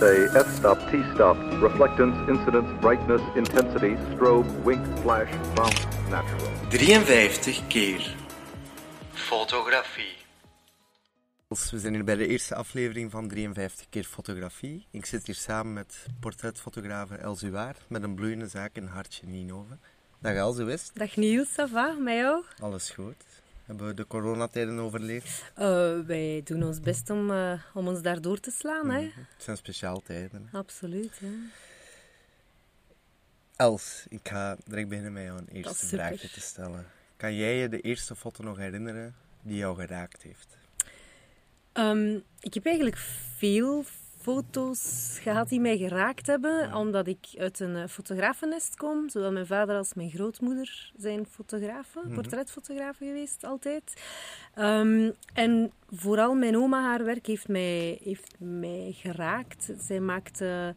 Say f-stop, t-stop, reflectance, incidence, brightness, intensity, strobe, wink, flash, bounce, natural. 53 keer fotografie. We zijn hier bij de eerste aflevering van 53 keer fotografie. Ik zit hier samen met portretfotografe Els Uwaar met een bloeiende zaak in Hartje Nienhoven. Dag Els, hoe is het? Dag Niels, ça va? Met jou? Alles goed. Hebben we de coronatijden overleefd? Uh, wij doen ons best om, uh, om ons daardoor te slaan, hè? Het zijn speciaal tijden. Hè? Absoluut, hè? Els, ik ga direct beginnen met jou een eerste vraagje te stellen. Kan jij je de eerste foto nog herinneren die jou geraakt heeft? Um, ik heb eigenlijk veel foto's gehad die mij geraakt hebben, omdat ik uit een fotografennest kom. Zowel mijn vader als mijn grootmoeder zijn fotografen, mm portretfotografen geweest altijd. Um, en vooral mijn oma, haar werk heeft mij, heeft mij geraakt. Zij maakte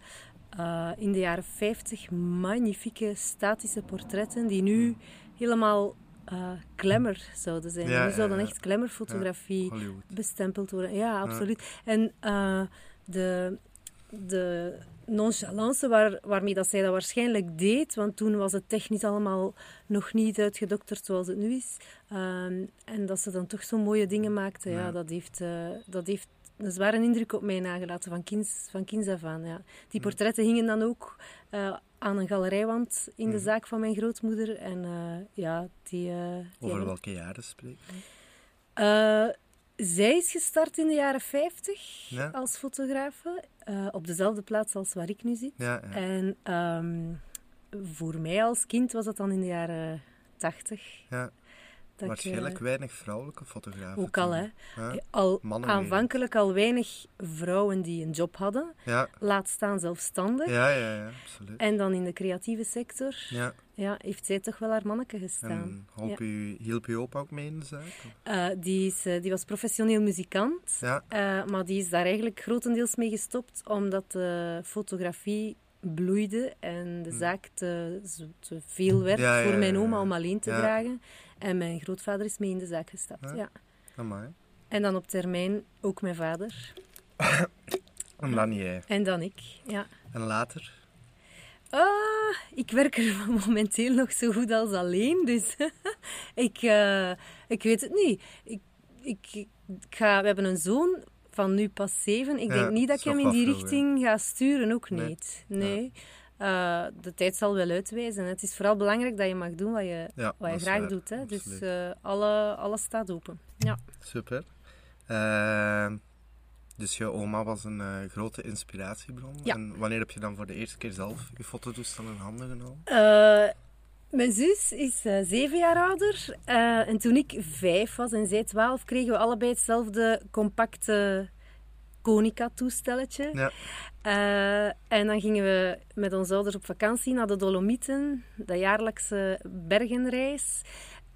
uh, in de jaren 50 magnifieke statische portretten die nu helemaal uh, glamour zouden zijn. Ja, nu zouden ja, echt glamourfotografie ja, bestempeld worden. Ja, absoluut. En uh, de, de nonchalance waar, waarmee dat zij dat waarschijnlijk deed, want toen was het technisch allemaal nog niet uitgedokterd zoals het nu is. Um, en dat ze dan toch zo mooie dingen maakte, ja, dat, heeft, uh, dat heeft een zware indruk op mij nagelaten van kinds, van kinds af aan. Ja. Die portretten hingen dan ook uh, aan een galerijwand in de zaak van mijn grootmoeder. En uh, ja, die... Uh, Over die welke jaren spreken zij is gestart in de jaren 50 ja. als fotografe, op dezelfde plaats als waar ik nu zit. Ja, ja. En um, voor mij als kind was dat dan in de jaren 80. Ja. Dat Waarschijnlijk ik, uh, weinig vrouwelijke fotografen. Ook al, hè. Ja. Al aanvankelijk al weinig vrouwen die een job hadden. Ja. Laat staan zelfstandig. Ja, ja, ja, absoluut. En dan in de creatieve sector ja. Ja, heeft zij toch wel haar manneke gestaan. En hielp, ja. u, hielp u opa ook mee in de zaak? Uh, die, is, uh, die was professioneel muzikant. Ja. Uh, maar die is daar eigenlijk grotendeels mee gestopt, omdat de fotografie bloeide en de zaak te, te veel werd ja, voor mijn oma om alleen te ja. dragen. En mijn grootvader is mee in de zaak gestapt. Ja. Amai. En dan op termijn ook mijn vader. en dan jij. En dan ik, ja. En later? Ah, ik werk er momenteel nog zo goed als alleen, dus ik, uh, ik weet het niet. Ik, ik, ik ga, we hebben een zoon van nu pas zeven. Ik ja, denk niet dat ik hem in die richting ga sturen, ook nee. niet. Nee. Ja. Uh, de tijd zal wel uitwijzen. Het is vooral belangrijk dat je mag doen wat je, ja, wat je graag waar. doet. Hè. Dus uh, alle, alles staat open. Ja. Super. Uh, dus je oma was een grote inspiratiebron. Ja. En wanneer heb je dan voor de eerste keer zelf je fototoestel in handen genomen? Mijn zus is uh, zeven jaar ouder. en toen ik vijf was en zij twaalf, kregen we allebei hetzelfde compacte Konica-toestelletje. Ja. en dan gingen we met onze ouders op vakantie naar de Dolomieten, de jaarlijkse bergenreis.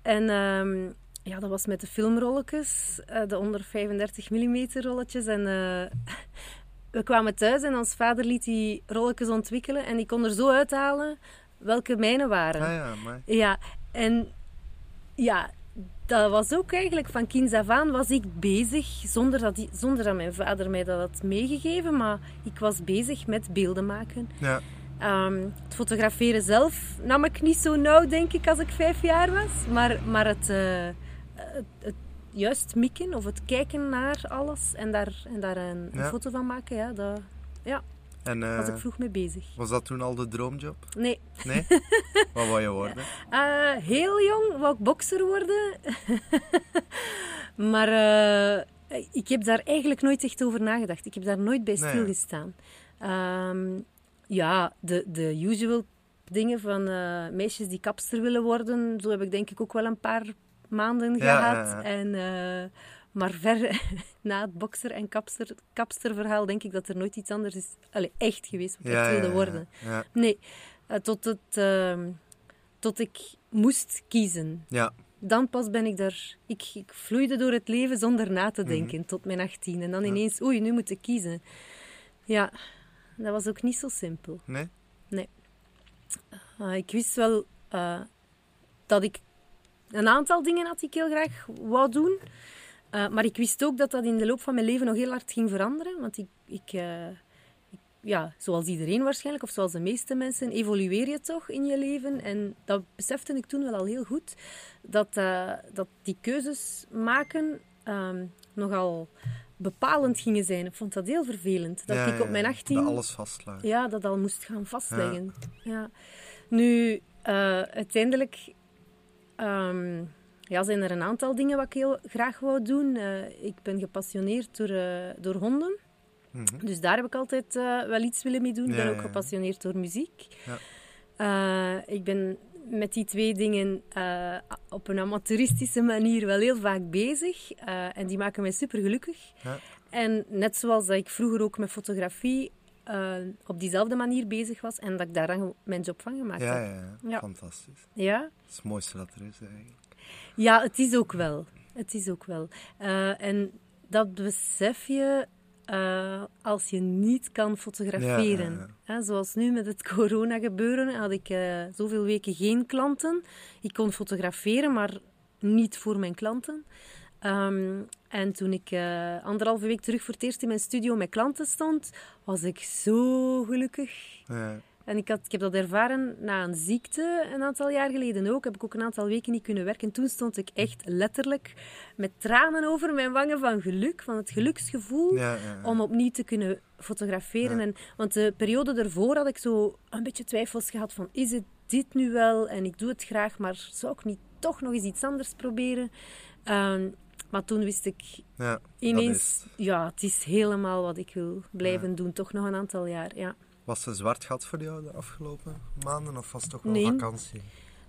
En... Um, ja, dat was met de filmrolletjes, uh, de onder 35 mm rolletjes. En uh, we kwamen thuis en ons vader liet die rolletjes ontwikkelen. En die kon er zo uithalen welke mijnen waren. Ah, ja, maar... ja, en ja, dat was ook eigenlijk van kinds af aan was ik bezig, zonder dat, die, zonder dat mijn vader mij dat had meegegeven. Maar ik was bezig met beelden maken. Ja. Um, het fotograferen zelf nam ik niet zo nauw, denk ik, als ik vijf jaar was. Maar, maar het... Uh, het, het, juist mikken of het kijken naar alles en daar, en daar een, ja. een foto van maken, ja, dat, ja, en, uh, was ik vroeg mee bezig. Was dat toen al de droomjob? Nee. Nee? Wat wou je worden? Uh, heel jong wou ik bokser worden. maar uh, ik heb daar eigenlijk nooit echt over nagedacht. Ik heb daar nooit bij stilgestaan. Nee. Um, ja, de, de usual dingen van meisjes die kapster willen worden, zo heb ik denk ik ook wel een paar maanden ja, gehad. ja, ja. En, maar ver na het bokser- en kapster, kapsterverhaal denk ik dat er nooit iets anders is allee, echt geweest wat ik ja, wilde worden. Nee, uh, tot, het, uh, tot ik moest kiezen. Ja. Dan pas ben ik daar... Ik, ik vloeide door het leven zonder na te denken, mm -hmm. tot mijn 18. En dan ineens, oei, nu moet ik kiezen. Ja, dat was ook niet zo simpel. Nee? Nee. Uh, ik wist wel uh, dat ik een aantal dingen had die ik heel graag wou doen. Uh, maar ik wist ook dat dat in de loop van mijn leven nog heel hard ging veranderen. Want ik, ik, uh, ik ja, zoals iedereen waarschijnlijk, of zoals de meeste mensen, evolueer je toch in je leven. En dat besefte ik toen wel al heel goed. Dat, eh, dat die keuzes maken ehm, nogal bepalend gingen zijn. Ik vond dat heel vervelend. Dat Ja, ik op mijn ja. 18 Dat alles vastlaat. ja, dat al moest gaan vastleggen. Ja. Nu, eh, uiteindelijk ehm, ja, zijn er een aantal dingen wat ik heel graag wou doen. Eh, ik ben gepassioneerd door, eh, door honden. Mhm. Dus daar heb ik altijd eh, wel iets willen mee doen. Ik ben ook gepassioneerd door muziek. Ja. Ik ben met die twee dingen op een amateuristische manier wel heel vaak bezig. En die maken mij super gelukkig. Ja. En net zoals dat ik vroeger ook met fotografie op diezelfde manier bezig was. En dat ik daar dan mijn job van gemaakt Ja, heb. ja, ja, Ja. fantastisch. Ja? Dat is het mooiste dat er is eigenlijk. Ja, het is ook wel. Het is ook wel. Eh, en dat besef je eh, als je niet kan fotograferen. Ja, ja, Hè, zoals nu met het corona gebeuren had ik eh, zoveel weken geen klanten. Ik kon fotograferen, maar niet voor mijn klanten. Ehm, en toen ik eh, anderhalve week terug voor het eerst in mijn studio met klanten stond, was ik zo gelukkig. Ja. En ik, had, ik heb dat ervaren na een ziekte een aantal jaar geleden ook. Heb ik ook een aantal weken niet kunnen werken. Toen stond ik echt letterlijk met tranen over mijn wangen van geluk, van het geluksgevoel Ja, ja, ja. om opnieuw te kunnen fotograferen. En, want de periode daarvoor had ik zo een beetje twijfels gehad van is het dit nu wel? En ik doe het graag, maar zou ik niet toch nog eens iets anders proberen? Ehm, maar toen wist ik ineens, ja, het is helemaal wat ik wil blijven doen. Toch nog een aantal jaar, ja. Was het een zwart gat voor jou de afgelopen maanden of was het toch wel Nee. vakantie?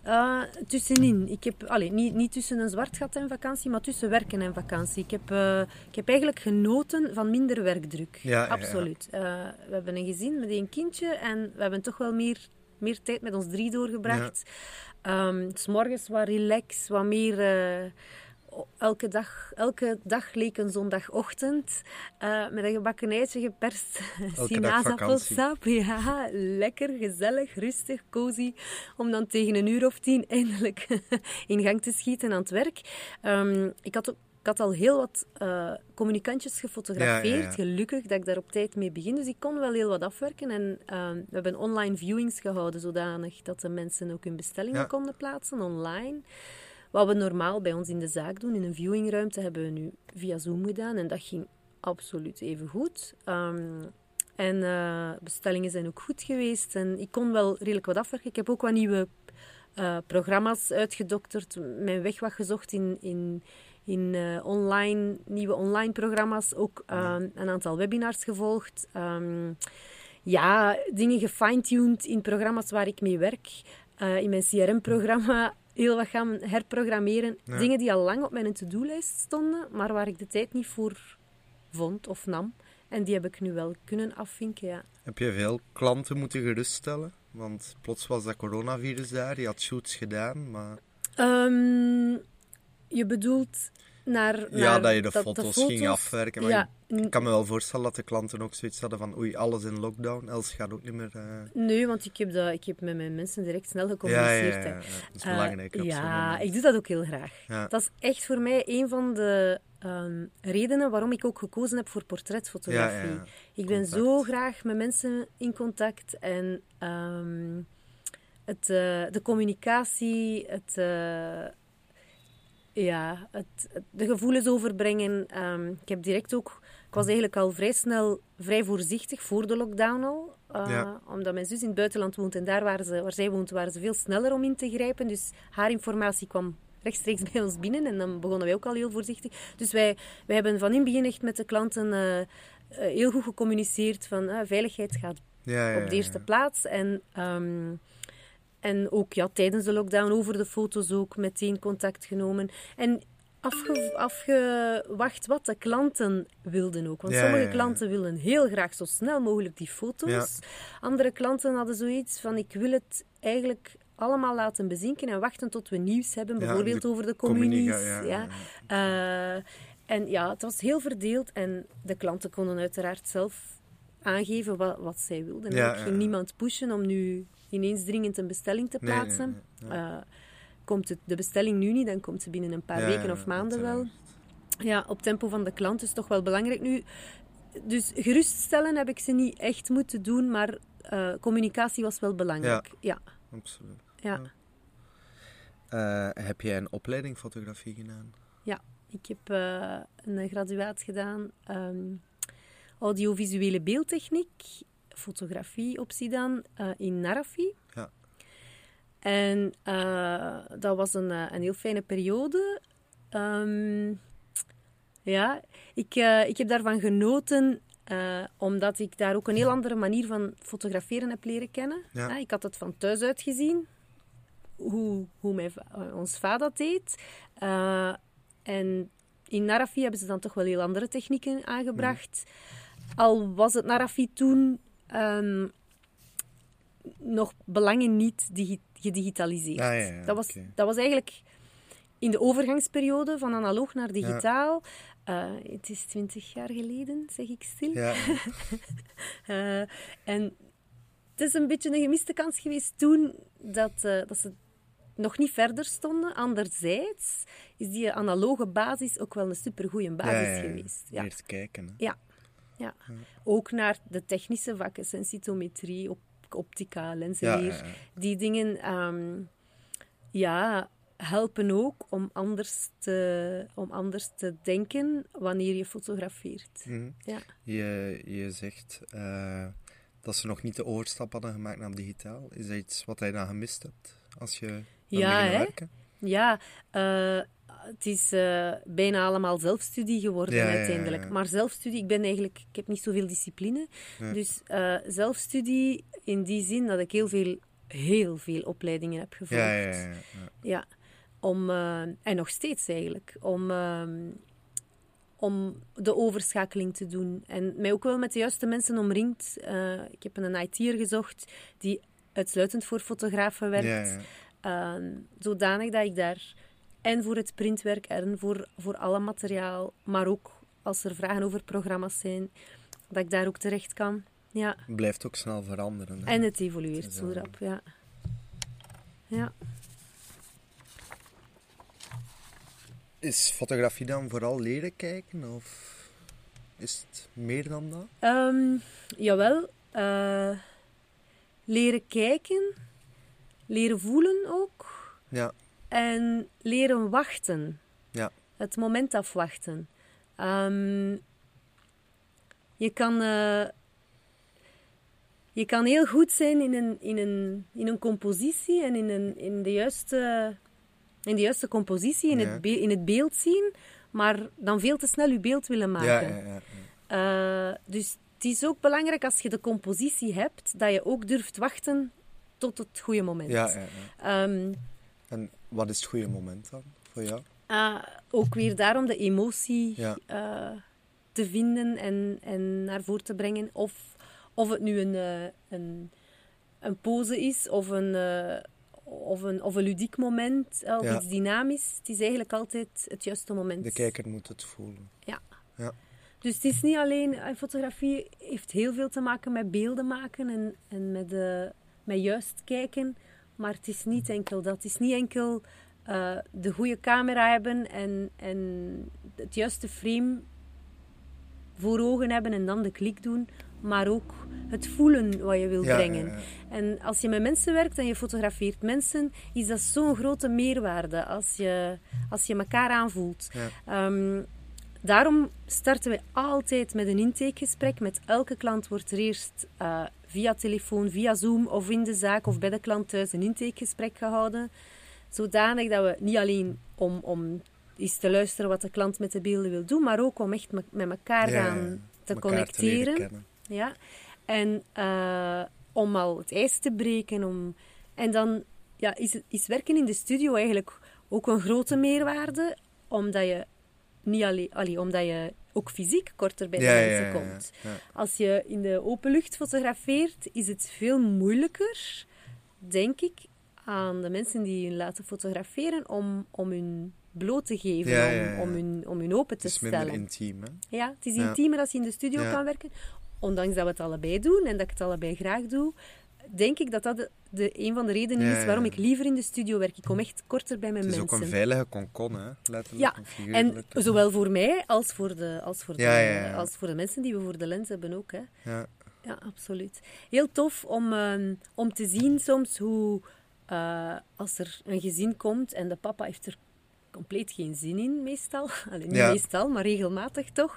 Eh, tussenin. Ik heb, allee, niet, niet tussen een zwart gat en vakantie, maar tussen werken en vakantie. Ik heb, eh, ik heb eigenlijk genoten van minder werkdruk. Ja, ja, ja. Absoluut. Eh, we hebben een gezin met één kindje en we hebben toch wel meer, meer tijd met ons drie doorgebracht. Ehm, 's morgens wat relax, wat meer... elke, dag, elke dag leek een zondagochtend eh, met een gebakken eitje geperst sinaasappelsap. Ja, lekker, gezellig, rustig, cozy. Om dan tegen een uur of tien eindelijk in gang te schieten aan het werk. Ehm, ik, had ook, ik had al heel wat eh, communicantjes gefotografeerd. Ja, ja, ja. Gelukkig dat ik daar op tijd mee begin. Dus ik kon wel heel wat afwerken. En ehm, we hebben online viewings gehouden, zodanig dat de mensen ook hun bestellingen konden plaatsen online. Wat we normaal bij ons in de zaak doen, in een viewingruimte, hebben we nu via Zoom gedaan. En dat ging absoluut even goed. Ehm, en eh, bestellingen zijn ook goed geweest. En ik kon wel redelijk wat afwerken. Ik heb ook wat nieuwe eh, programma's uitgedokterd. Mijn weg wat gezocht in, in, in eh, online, nieuwe online programma's. Ook ehm, een aantal webinars gevolgd. Ehm, ja, dingen gefine-tuned in programma's waar ik mee werk. In mijn CRM-programma heel wat gaan herprogrammeren. Ja. Dingen die al lang op mijn to-do-lijst stonden, maar waar ik de tijd niet voor vond of nam. En die heb ik nu wel kunnen afvinken, ja. Heb je veel klanten moeten geruststellen? Want plots was dat coronavirus daar, je had shoots gedaan, maar... Ehm, je bedoelt naar, Ja, dat je de foto's ging afwerken, maar Ja, Ik kan me wel voorstellen dat de klanten ook zoiets hadden van oei, alles in lockdown, Els gaat ook niet meer... eh, nee, want ik heb, dat, ik heb met mijn mensen direct snel Ja, ja, gecommuniceerd. ja, hè. ja, dat is belangrijk op zo'n ja, ik doe dat ook heel graag. Ja. Dat is echt voor mij een van de ehm, redenen waarom ik ook gekozen heb voor portretfotografie. Ja, ja, ja. Ik ben Contact. zo graag met mensen in contact en ehm, het, eh, de communicatie, het, ja, het, het- de gevoelens overbrengen. Ehm, ik heb direct ook, ik was eigenlijk al vrij snel vrij voorzichtig voor de lockdown al. eh, Ja. Omdat mijn zus in het buitenland woont en daar waar, ze, waar zij woont, waren ze veel sneller om in te grijpen. Dus haar informatie kwam rechtstreeks bij ons binnen en dan begonnen wij ook al heel voorzichtig. Dus wij, wij hebben van in het begin echt met de klanten eh, eh, heel goed gecommuniceerd van veiligheid gaat Ja, ja, op de eerste plaats. En, ehm, en ook ja, tijdens de lockdown over de foto's ook meteen contact genomen. En afge, afgewacht wat de klanten wilden ook. Want Ja, sommige ja, ja. klanten willen heel graag zo snel mogelijk die foto's. Andere klanten hadden zoiets van ik wil het eigenlijk allemaal laten bezinken en wachten tot we nieuws hebben. Bijvoorbeeld de over de communies. ja, Eh, en ja, het was heel verdeeld en de klanten konden uiteraard zelf aangeven wat, wat zij wilden. Ja, ik ging niemand pushen om nu ineens dringend een bestelling te nee, plaatsen. nee, nee. Eh, komt het, de bestelling nu niet, dan komt ze binnen een paar Ja, weken ja, of maanden wel. Ja, op tempo van de klant is toch wel belangrijk. Nu, dus geruststellen heb ik ze niet echt moeten doen, maar eh, communicatie was wel belangrijk. Ja, Absoluut. ja. Eh, heb jij een opleiding fotografie gedaan? Ik heb een graduaat gedaan ehm, audiovisuele beeldtechniek, fotografie optie dan, eh, in Narafi. Ja. En eh, dat was een, eh, een heel fijne periode. Ehm, ja, ik, ik heb daarvan genoten omdat ik daar ook een heel andere manier van fotograferen heb leren kennen. Ja. Ah, ik had het van thuis uit gezien, hoe, hoe mijn, ons vader dat deed. En in Narafi hebben ze dan toch wel heel andere technieken aangebracht. Al was het Narafi toen ehm, nog belangen niet digi- gedigitaliseerd. Ah, ja, ja, dat, was, dat was eigenlijk in de overgangsperiode van analoog naar digitaal. Eh, het is twintig jaar geleden, zeg ik stil. Ja, Eh, en het is een beetje een gemiste kans geweest toen dat, eh, dat ze nog niet verder stonden. Anderzijds is die analoge basis ook wel een supergoeie basis ja, ja, ja. geweest. Ja. Meer te kijken. Hè. Ja. Ja. Ook naar de technische vakken, sensitometrie, op, optica, lenzenleer. Ja. Die dingen ehm, ja, helpen ook om anders, te, om anders te denken wanneer je fotografeert. Mhm. Ja. Je, je zegt eh, dat ze nog niet de overstap hadden gemaakt naar digitaal. Is dat iets wat jij dan gemist hebt als je Ja, werken? Ja, eh, het is eh, bijna allemaal zelfstudie geworden Ja, ja, ja, uiteindelijk. ja. Maar zelfstudie, ik ben eigenlijk, ik heb niet zoveel discipline. Dus eh, zelfstudie in die zin dat ik heel veel, heel veel opleidingen heb gevolgd. Ja, ja, ja, ja, ja. Ja, om, eh, en nog steeds eigenlijk, om, ehm, om de overschakeling te doen. En mij ook wel met de juiste mensen omringd. Ik heb een IT'er gezocht die uitsluitend voor fotografen werkt. Ehm, zodanig dat ik daar en voor het printwerk en voor, voor alle materiaal, maar ook als er vragen over programma's zijn, dat ik daar ook terecht kan. Ja. Het blijft ook snel veranderen. hè. En het evolueert Het zo wel- rap, ja. Ja. Is fotografie dan vooral leren kijken? Of is het meer dan dat? Ehm, jawel. eh, leren kijken, leren voelen ook Ja, en leren wachten. Ja. Het moment afwachten. Ehm, je, kan, eh, je kan heel goed zijn in een, in een, in een compositie en in, een, in, de juiste, in de juiste compositie, in, Ja. het be- in het beeld zien, maar dan veel te snel je beeld willen maken. ja, ja. Eh, dus het is ook belangrijk als je de compositie hebt, dat je ook durft wachten tot het goede moment. ja, ja, ja. Ehm, En wat is het goede moment dan voor jou? ah, ook weer daarom de emotie Ja. eh, te vinden en, en naar voren te brengen. Of, of het nu een, eh, een, een pose is of een, eh, of een, of een ludiek moment of Ja. iets dynamisch. Het is eigenlijk altijd het juiste moment. De kijker moet het voelen. Dus het is niet alleen... Fotografie heeft heel veel te maken met beelden maken en, en met, met juist kijken. Maar het is niet enkel dat. Het is niet enkel eh, de goede camera hebben en, en het juiste frame voor ogen hebben en dan de klik doen. Maar ook het voelen wat je wil Ja, brengen. ja, ja. En als je met mensen werkt en je fotografeert mensen, is dat zo'n grote meerwaarde als je, als je elkaar aanvoelt. Ehm, daarom starten we altijd met een intakegesprek. Met elke klant wordt er eerst eh, via telefoon, via Zoom of in de zaak of bij de klant thuis een intakegesprek gehouden. Zodanig dat we niet alleen om, om eens te luisteren wat de klant met de beelden wil doen, maar ook om echt me- met elkaar Ja, gaan te elkaar connecteren. Ja. En eh, om al het ijs te breken. Om... En dan ja, is, is werken in de studio eigenlijk ook een grote meerwaarde. Omdat je, niet alleen, allee, omdat je ook fysiek korter bij de mensen komt. Als je in de open lucht fotografeert, is het veel moeilijker, denk ik, aan de mensen die je laten fotograferen om, om hun bloot te geven, Ja, ja, ja. Om, om, hun, om hun open Het te is minder stellen. intiem, hè? Ja, het is intiemer als je in de studio kan werken. Ondanks dat we het allebei doen en dat ik het allebei graag doe. Denk ik dat dat de, de, een van de redenen Ja, is waarom ik liever in de studio werk. Ik kom echt korter bij mijn Het is mensen. ook een veilige konkon, hè? Letterlijk Ja, en zowel voor mij als voor de, als voor de. Als voor de mensen die we voor de lens hebben ook. Hè. Ja. Ja, absoluut. Heel tof om, ehm, om te zien soms hoe eh, als er een gezin komt en de papa heeft er compleet geen zin in, meestal. Allee, niet Ja. meestal, maar regelmatig toch.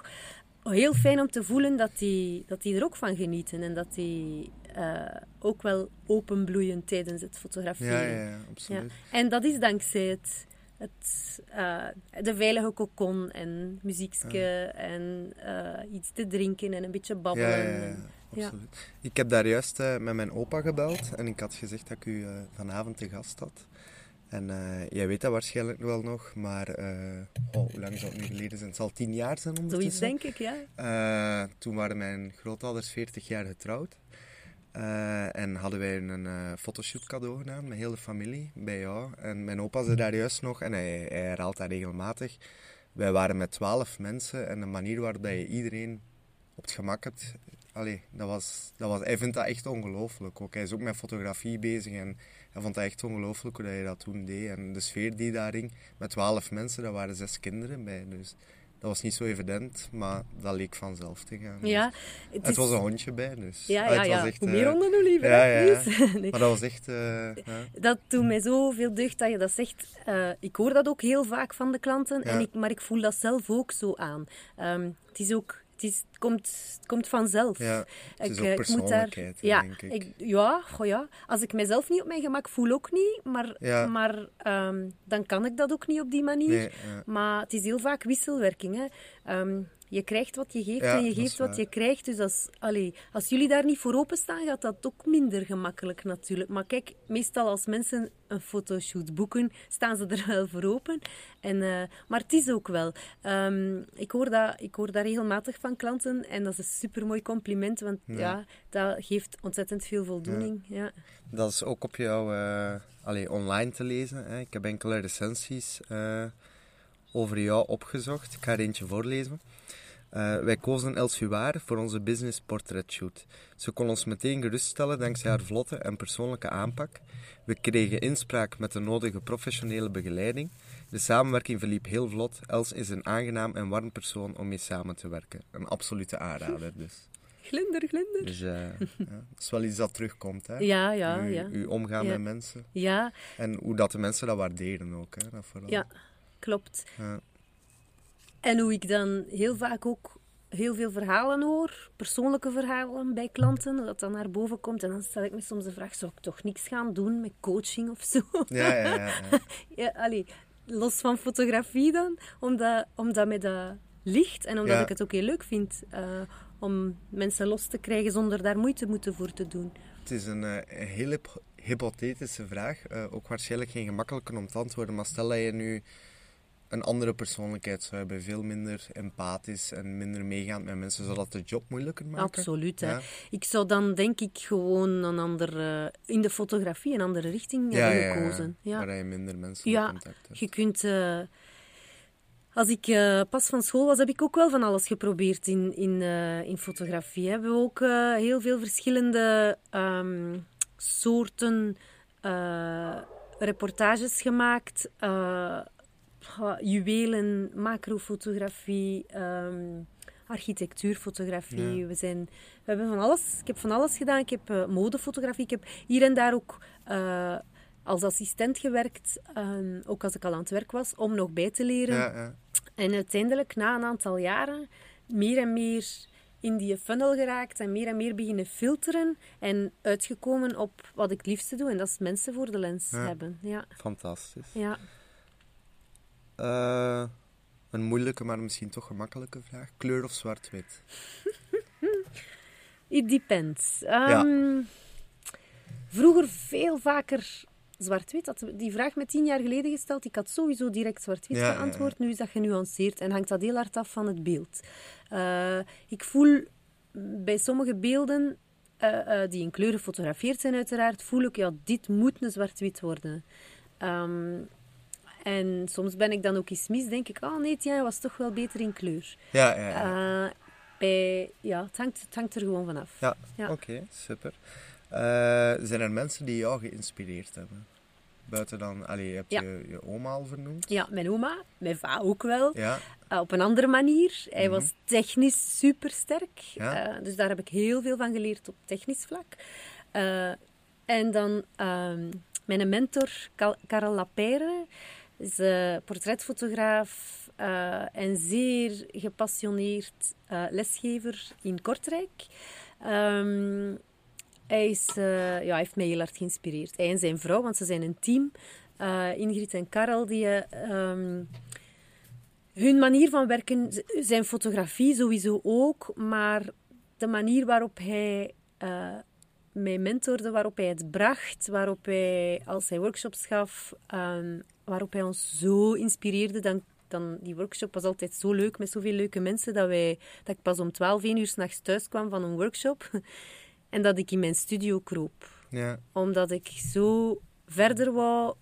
Heel fijn om te voelen dat die, dat die er ook van genieten en dat die eh, ook wel openbloeien tijdens het fotograferen. Ja, ja, ja, Ja. absoluut. En dat is dankzij het, het, eh, de veilige kokon en muziekje en eh, iets te drinken en een beetje babbelen. ja, en- absoluut. Ik heb daar juist met mijn opa gebeld en ik had gezegd dat ik u vanavond te gast had. En jij weet dat waarschijnlijk wel nog, maar oh, hoe lang zou het nu geleden zijn? Het zal tien jaar zijn Zoiets ondertussen. denk ik, ja. Toen waren mijn grootouders 40 jaar getrouwd. Eh, en hadden wij een eh, fotoshoot cadeau gedaan met heel de familie bij jou. En mijn opa zit daar juist nog en hij, hij herhaalt dat regelmatig. Wij waren met 12 mensen en de manier waarop dat je iedereen op het gemak hebt. Allee, dat was, dat was, hij vindt dat echt ongelooflijk. Hij is ook met fotografie bezig en hij vond dat echt ongelooflijk hoe dat je dat toen deed. En de sfeer die daar hing, met 12 mensen, daar waren zes kinderen bij. Dus dat was niet zo evident, maar dat leek vanzelf te gaan. Ja, Het is- was een hondje bij, dus. Ja, Ah, ja, het ja. was echt, Hoe eh, meer honden, hoe liever. ja, ja? Nee. Maar dat was echt... eh. Dat doet mij zoveel deugd dat je dat zegt. Eh, ik hoor dat ook heel vaak van de klanten, en ik, maar ik voel dat zelf ook zo aan. Ehm, het is ook... Het, is, het, komt, het komt vanzelf. Ja, het is ook eh, persoonlijkheid, hè, ja, denk ik. ja, goh, ja, als ik mezelf niet op mijn gemak voel, ook niet. Maar, Ja. maar ehm, dan kan ik dat ook niet op die manier. Nee, ja. Maar het is heel vaak wisselwerking. Hè. Ehm, je krijgt wat je geeft Ja, en je geeft wat je krijgt. Dus als, allee, als jullie daar niet voor openstaan, gaat dat ook minder gemakkelijk natuurlijk. Maar kijk, meestal als mensen een fotoshoot boeken, staan ze er wel voor open. En, eh, maar het is ook wel. Ehm, ik, hoor dat, ik hoor dat regelmatig van klanten en dat is een supermooi compliment, want ja, dat geeft ontzettend veel voldoening. Ja. Dat is ook op jou eh, allee, online te lezen. Hè. Ik heb enkele recensies eh, over jou opgezocht. Ik ga er eentje voorlezen. Eh, wij kozen Elsuar voor onze business portrait shoot. Ze kon ons meteen geruststellen dankzij haar vlotte en persoonlijke aanpak. We kregen inspraak met de nodige professionele begeleiding. De samenwerking verliep heel vlot. Els is een aangenaam en warm persoon om mee samen te werken. Een absolute aanrader dus. Glunder, glunder. Dus eh, ja, dat is wel iets dat terugkomt, hè? Ja, ja, uw, ja. uw omgaan Ja. met mensen. Ja, En hoe dat de mensen dat waarderen ook, hè? Dat vooral. ja, klopt. Ja. En hoe ik dan heel vaak ook heel veel verhalen hoor, persoonlijke verhalen bij klanten, dat dan naar boven komt. En dan stel ik me soms de vraag, zou ik toch niks gaan doen met coaching of zo? Ja, ja, ja, ja. Ja, allee, los van fotografie dan, omdat, omdat mij dat ligt en omdat Ja. ik het ook heel leuk vind eh, om mensen los te krijgen zonder daar moeite moeten voor te doen. Het is een, eh, een hyp- hypothetische vraag. eh, ook waarschijnlijk geen gemakkelijke om te antwoorden. Maar stel dat je nu een andere persoonlijkheid zou hebben, veel minder empathisch en minder meegaand met mensen, zou dat de job moeilijker maken? Absoluut. Hè. Ja. Ik zou dan denk ik gewoon een andere, in de fotografie een andere richting Ja, hebben ja, ja. gekozen. Ja. Waar je minder mensen Ja, contact hebt. Je kunt... eh, als ik eh, pas van school was, heb ik ook wel van alles geprobeerd in, in, eh, in fotografie. Hebben we ook eh, heel veel verschillende ehm, soorten eh, reportages gemaakt. eh, juwelen, macrofotografie, ehm, architectuurfotografie. Ja. We, zijn, we hebben van alles. Ik heb van alles gedaan. Ik heb eh, modefotografie. Ik heb hier en daar ook eh, als assistent gewerkt, ehm, ook als ik al aan het werk was, om nog bij te leren. Ja, ja. En uiteindelijk, na een aantal jaren, meer en meer in die funnel geraakt en meer en meer beginnen filteren en uitgekomen op wat ik het liefste doe. En dat is mensen voor de lens Ja. hebben. Ja, Fantastisch. ja. Eh, een moeilijke, maar misschien toch gemakkelijke vraag. Kleur of zwart-wit? It depends. Ehm, Vroeger veel vaker zwart-wit. Had die vraag me tien jaar geleden gesteld. Ik had sowieso direct zwart-wit Ja, geantwoord. Nu is dat genuanceerd en hangt dat heel hard af van het beeld. Eh, ik voel bij sommige beelden, eh, die in kleur gefotografeerd zijn uiteraard, voel ik, ja, dit moet een zwart-wit worden. Ehm, en soms ben ik dan ook eens mis, denk ik, oh nee, ja, was toch wel beter in kleur. Ja, ja, ja. Eh, bij, ja het, hangt, het hangt er gewoon vanaf. Ja, Ja. oké, super. Eh, zijn er mensen die jou geïnspireerd hebben? Buiten dan, allee, je hebt Ja. je, je oma al vernoemd. Ja, mijn oma, mijn va ook wel. Ja, Uh, op een andere manier. Hij was technisch supersterk. Ja. Uh, dus daar heb ik heel veel van geleerd op technisch vlak. Uh, en dan ehm, mijn mentor, Karel Lapeyre, is uh, portretfotograaf uh, en zeer gepassioneerd uh, lesgever in Kortrijk. Um, hij, is, uh, ja, hij heeft mij heel hard geïnspireerd. Hij en zijn vrouw, want ze zijn een team. Ingrid en Karel, die... Um, hun manier van werken, zijn fotografie sowieso ook, maar de manier waarop hij mij mentorde, waarop hij het bracht, waarop hij, als hij workshops gaf, um, waarop hij ons zo inspireerde, dan, dan die workshop was altijd zo leuk, met zoveel leuke mensen, dat, wij, dat ik pas om 12, 1 uur s'nachts thuis kwam van een workshop en dat ik in mijn studio kroop. ja. Omdat ik zo verder wou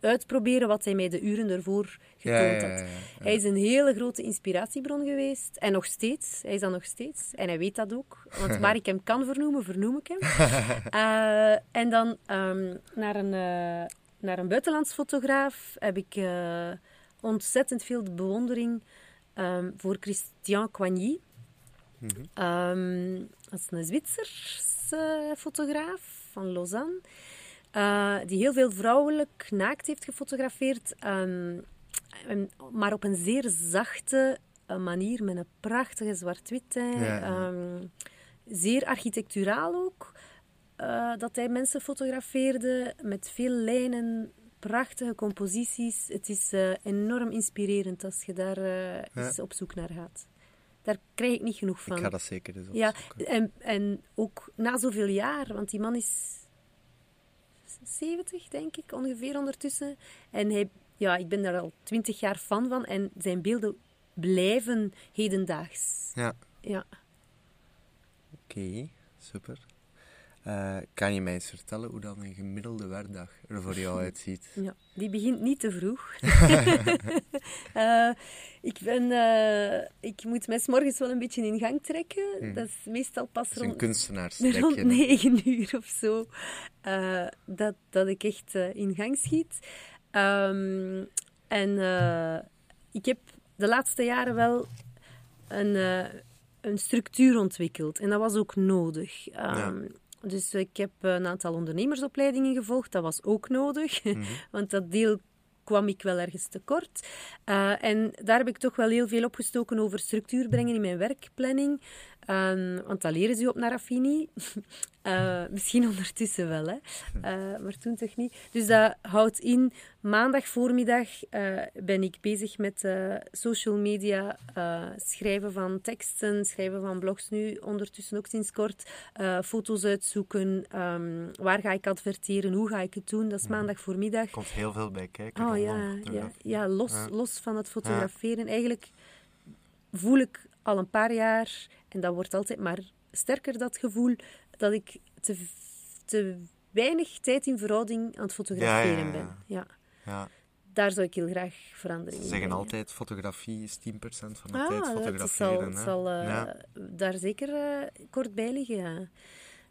uitproberen wat hij mij de uren ervoor getoond had. ja, ja. Hij is een hele grote inspiratiebron geweest. En nog steeds. Hij is dat nog steeds. En hij weet dat ook. Want waar ik hem kan vernoemen, vernoem ik hem. Uh, en dan um, naar, een, uh, naar een buitenlands fotograaf heb ik uh, ontzettend veel bewondering um, voor Christian Coigny. Mhm. Um, dat is een Zwitserse fotograaf van Lausanne. Uh, die heel veel vrouwelijk naakt heeft gefotografeerd. Um, maar op een zeer zachte uh, manier, met een prachtige zwart-wit. Ja. Um, zeer architecturaal ook. Uh, dat hij mensen fotografeerde met veel lijnen, prachtige composities. Het is uh, enorm inspirerend als je daar ja. eens op zoek naar gaat. Daar krijg ik niet genoeg van. Ik ga dat zeker dus Ja, en, en ook na zoveel jaar, want die man is 70, denk ik, ongeveer ondertussen. En hij, ja, ik ben daar al 20 jaar fan van en zijn beelden blijven hedendaags. Ja, Ja. oké, super. Eh, kan je mij eens vertellen hoe dan een gemiddelde werkdag er voor jou uitziet? Ja, die begint niet te vroeg. uh, ik, ben, uh, ik moet mij morgens wel een beetje in gang trekken. Hmm. Dat is meestal pas is rond, rond hè? 9 uur of zo. Dat, dat ik echt in gang schiet. Um, en ik heb de laatste jaren wel een, een structuur ontwikkeld. En dat was ook nodig. Um, Ja. Dus ik heb een aantal ondernemersopleidingen gevolgd. Dat was ook nodig, Mhm. want dat deel kwam ik wel ergens tekort. Uh, en daar heb ik toch wel heel veel opgestoken over structuur brengen in mijn werkplanning. Um, want dat leren ze op Narafini. uh, misschien ondertussen wel, hè. Uh, maar toen toch niet. Dus dat houdt in, maandag voormiddag uh, ben ik bezig met social media, schrijven van teksten, schrijven van blogs nu, ondertussen ook sinds kort, foto's uitzoeken, um, waar ga ik adverteren, hoe ga ik het doen. Dat is maandag voormiddag. Er komt heel veel bij kijken. Oh ja, ja, ja, los, Ja. los van het fotograferen. Eigenlijk voel ik al een paar jaar, en dat wordt altijd maar sterker, dat gevoel, dat ik te, te weinig tijd in verhouding aan het fotograferen Ja, ben. Ja. Ja, Daar zou ik heel graag verandering ze in zeggen brengen. altijd fotografie is 10% van de Ah, tijd dat fotograferen. zal, hè. zal eh, ja. daar zeker eh, kort bij liggen.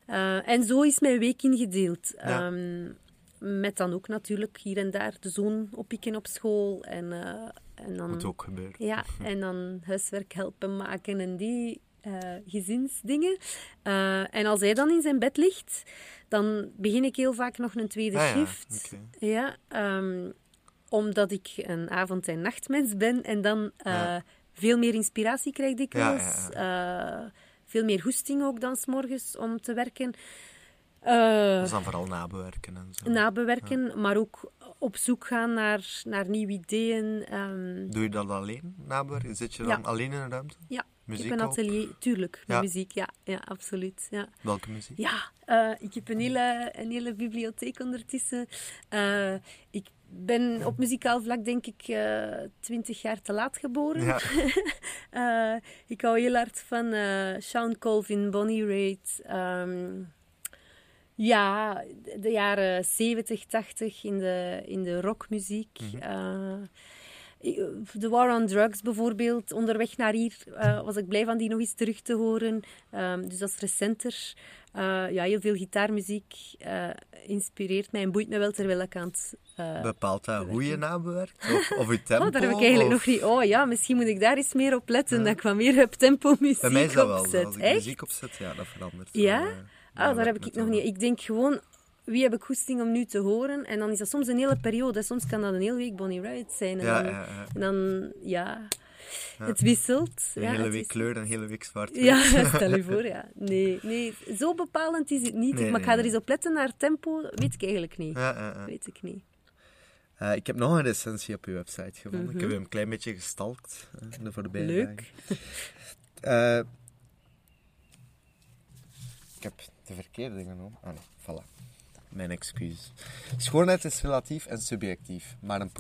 Eh, en zo is mijn week ingedeeld. Ehm, met dan ook natuurlijk hier en daar de zoon oppikken op school. En, en dan, Moet ook gebeuren. Ja, en dan huiswerk helpen maken en die eh, gezinsdingen. Eh, en als hij dan in zijn bed ligt, dan begin ik heel vaak nog een tweede Ah ja, shift. Ja, ehm, omdat ik een avond- en nachtmens ben en dan Ja. veel meer inspiratie krijg dikwijls. Ja, veel meer goesting ook dan 's morgens om te werken. Eh, Dus dan vooral nabewerken en zo. nabewerken, maar ook op zoek gaan naar, naar nieuwe ideeën. ehm, Doe je dat alleen, nabewerken? Zit je Ja. dan alleen in een ruimte? ja, Muziek ik heb een op? atelier, tuurlijk, met Ja. muziek, ja, ja absoluut. Ja. Welke muziek? Ja, eh, ik heb een hele, een hele bibliotheek ondertussen. Eh, ik ben op muzikaal vlak, denk ik, twintig jaar te laat geboren. Ja. Eh, ik hou heel hard van eh, Sean Colvin, Bonnie Raitt. ehm, ja, de, de jaren 70, 80 in de, in de rockmuziek. Ik- The War on Drugs bijvoorbeeld, onderweg naar hier, eh, was ik blij van die nog eens terug te horen. Ehm, dus dat is recenter. Eh, ja, heel veel gitaarmuziek inspireert mij en boeit me wel terwijl ik aan het... Bepaalt dat hoe je nabewerkt? Of, of je tempo? Oh, daar heb ik eigenlijk of- nog niet... Oh ja, misschien moet ik daar eens meer op letten, dat ik wat meer up-tempo muziek Bij mij is dat wel opzet. Als ik Echt? muziek opzet, ja, dat verandert. Ja? wel, Ah, daar heb ik nog niet. Ik denk gewoon, wie heb ik goesting om nu te horen? En dan is dat soms een hele periode. Soms kan dat een hele week Bonnie Raitt zijn. En Ja, dan, ja, ja. En dan, ja... Het wisselt. Een hele week kleur en een hele week zwart. Ja, stel je voor, ja. Nee, nee, zo bepalend is het niet. Nee, maar ik ga er eens op letten naar tempo, weet ik eigenlijk niet. Weet ik niet. Eh, ik heb nog een recensie op uw website gevonden. Ik heb hem een klein beetje gestalkt eh, de voorbije. Leuk. dagen. Eh, ik heb de verkeerde genomen. Ah nee, voilà. Mijn excuus. Schoonheid is relatief en subjectief, maar een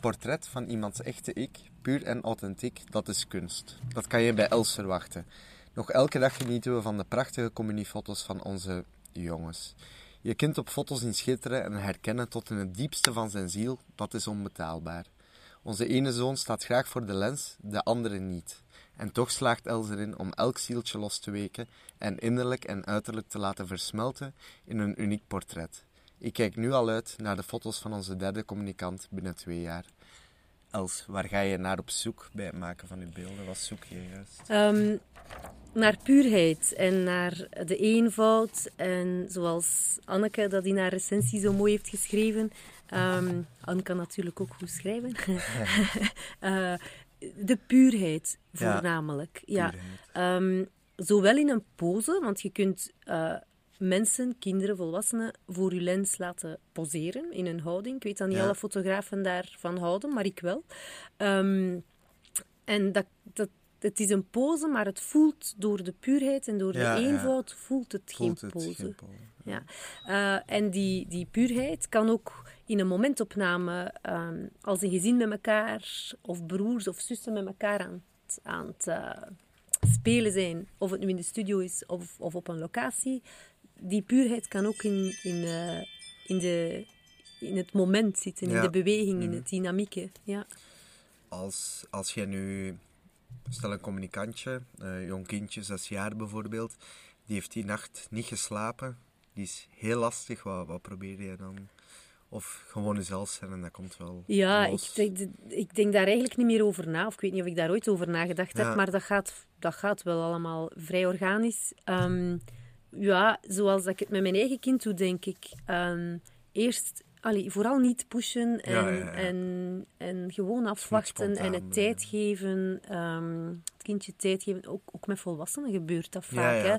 portret van iemands echte ik, puur en authentiek, dat is kunst. Dat kan je bij Els verwachten. Nog elke dag genieten we van de prachtige communiefoto's van onze jongens. Je kunt op foto's zien schitteren en herkennen tot in het diepste van zijn ziel, dat is onbetaalbaar. Onze ene zoon staat graag voor de lens, de andere niet. En toch slaagt Els erin om elk zieltje los te weken en innerlijk en uiterlijk te laten versmelten in een uniek portret. Ik kijk nu al uit naar de foto's van onze derde communicant binnen twee jaar. Els, waar ga je naar op zoek bij het maken van uw beelden? Wat zoek je juist? Ehm, naar puurheid en naar de eenvoud. En zoals Anneke dat in haar recensie zo mooi heeft geschreven. ehm Anne kan natuurlijk ook goed schrijven. Eh, de puurheid voornamelijk. Ja. Ehm, zowel in een pose, want je kunt eh, mensen, kinderen, volwassenen voor je lens laten poseren in een houding. Ik weet dat niet Ja. alle fotografen daarvan houden, maar ik wel. Ehm, en dat, dat, het is een pose, maar het voelt door de puurheid en door Ja, de eenvoud voelt het Voelt geen het pose. geen pose. Ja. Eh, en die, die puurheid kan ook in een momentopname ehm, als een gezin met elkaar, of broers of zussen met elkaar aan, het- aan het eh, spelen zijn, of het nu in de studio is of, of op een locatie. Die puurheid kan ook in, in, eh, in, de, in het moment zitten, in de beweging, in Mhm. het dynamieke. Ja. Als, als jij nu, stel een communicantje, een jong kindje, zes jaar bijvoorbeeld, die heeft die nacht niet geslapen, die is heel lastig, wat, wat probeer je dan? Of gewoon jezelf zijn en dat komt wel Ja, ik ik denk daar eigenlijk niet meer over na. Of ik weet niet of ik daar ooit over nagedacht heb. Maar dat gaat, dat gaat wel allemaal vrij organisch. Ehm, ja, zoals dat ik het met mijn eigen kind doe, denk ik. Ehm, eerst, allee, vooral niet pushen en, Ja, ja, ja. En, en gewoon afwachten en het tijd geven. ehm, het kindje tijd geven. Ook, ook met volwassenen gebeurt dat vaak. hè.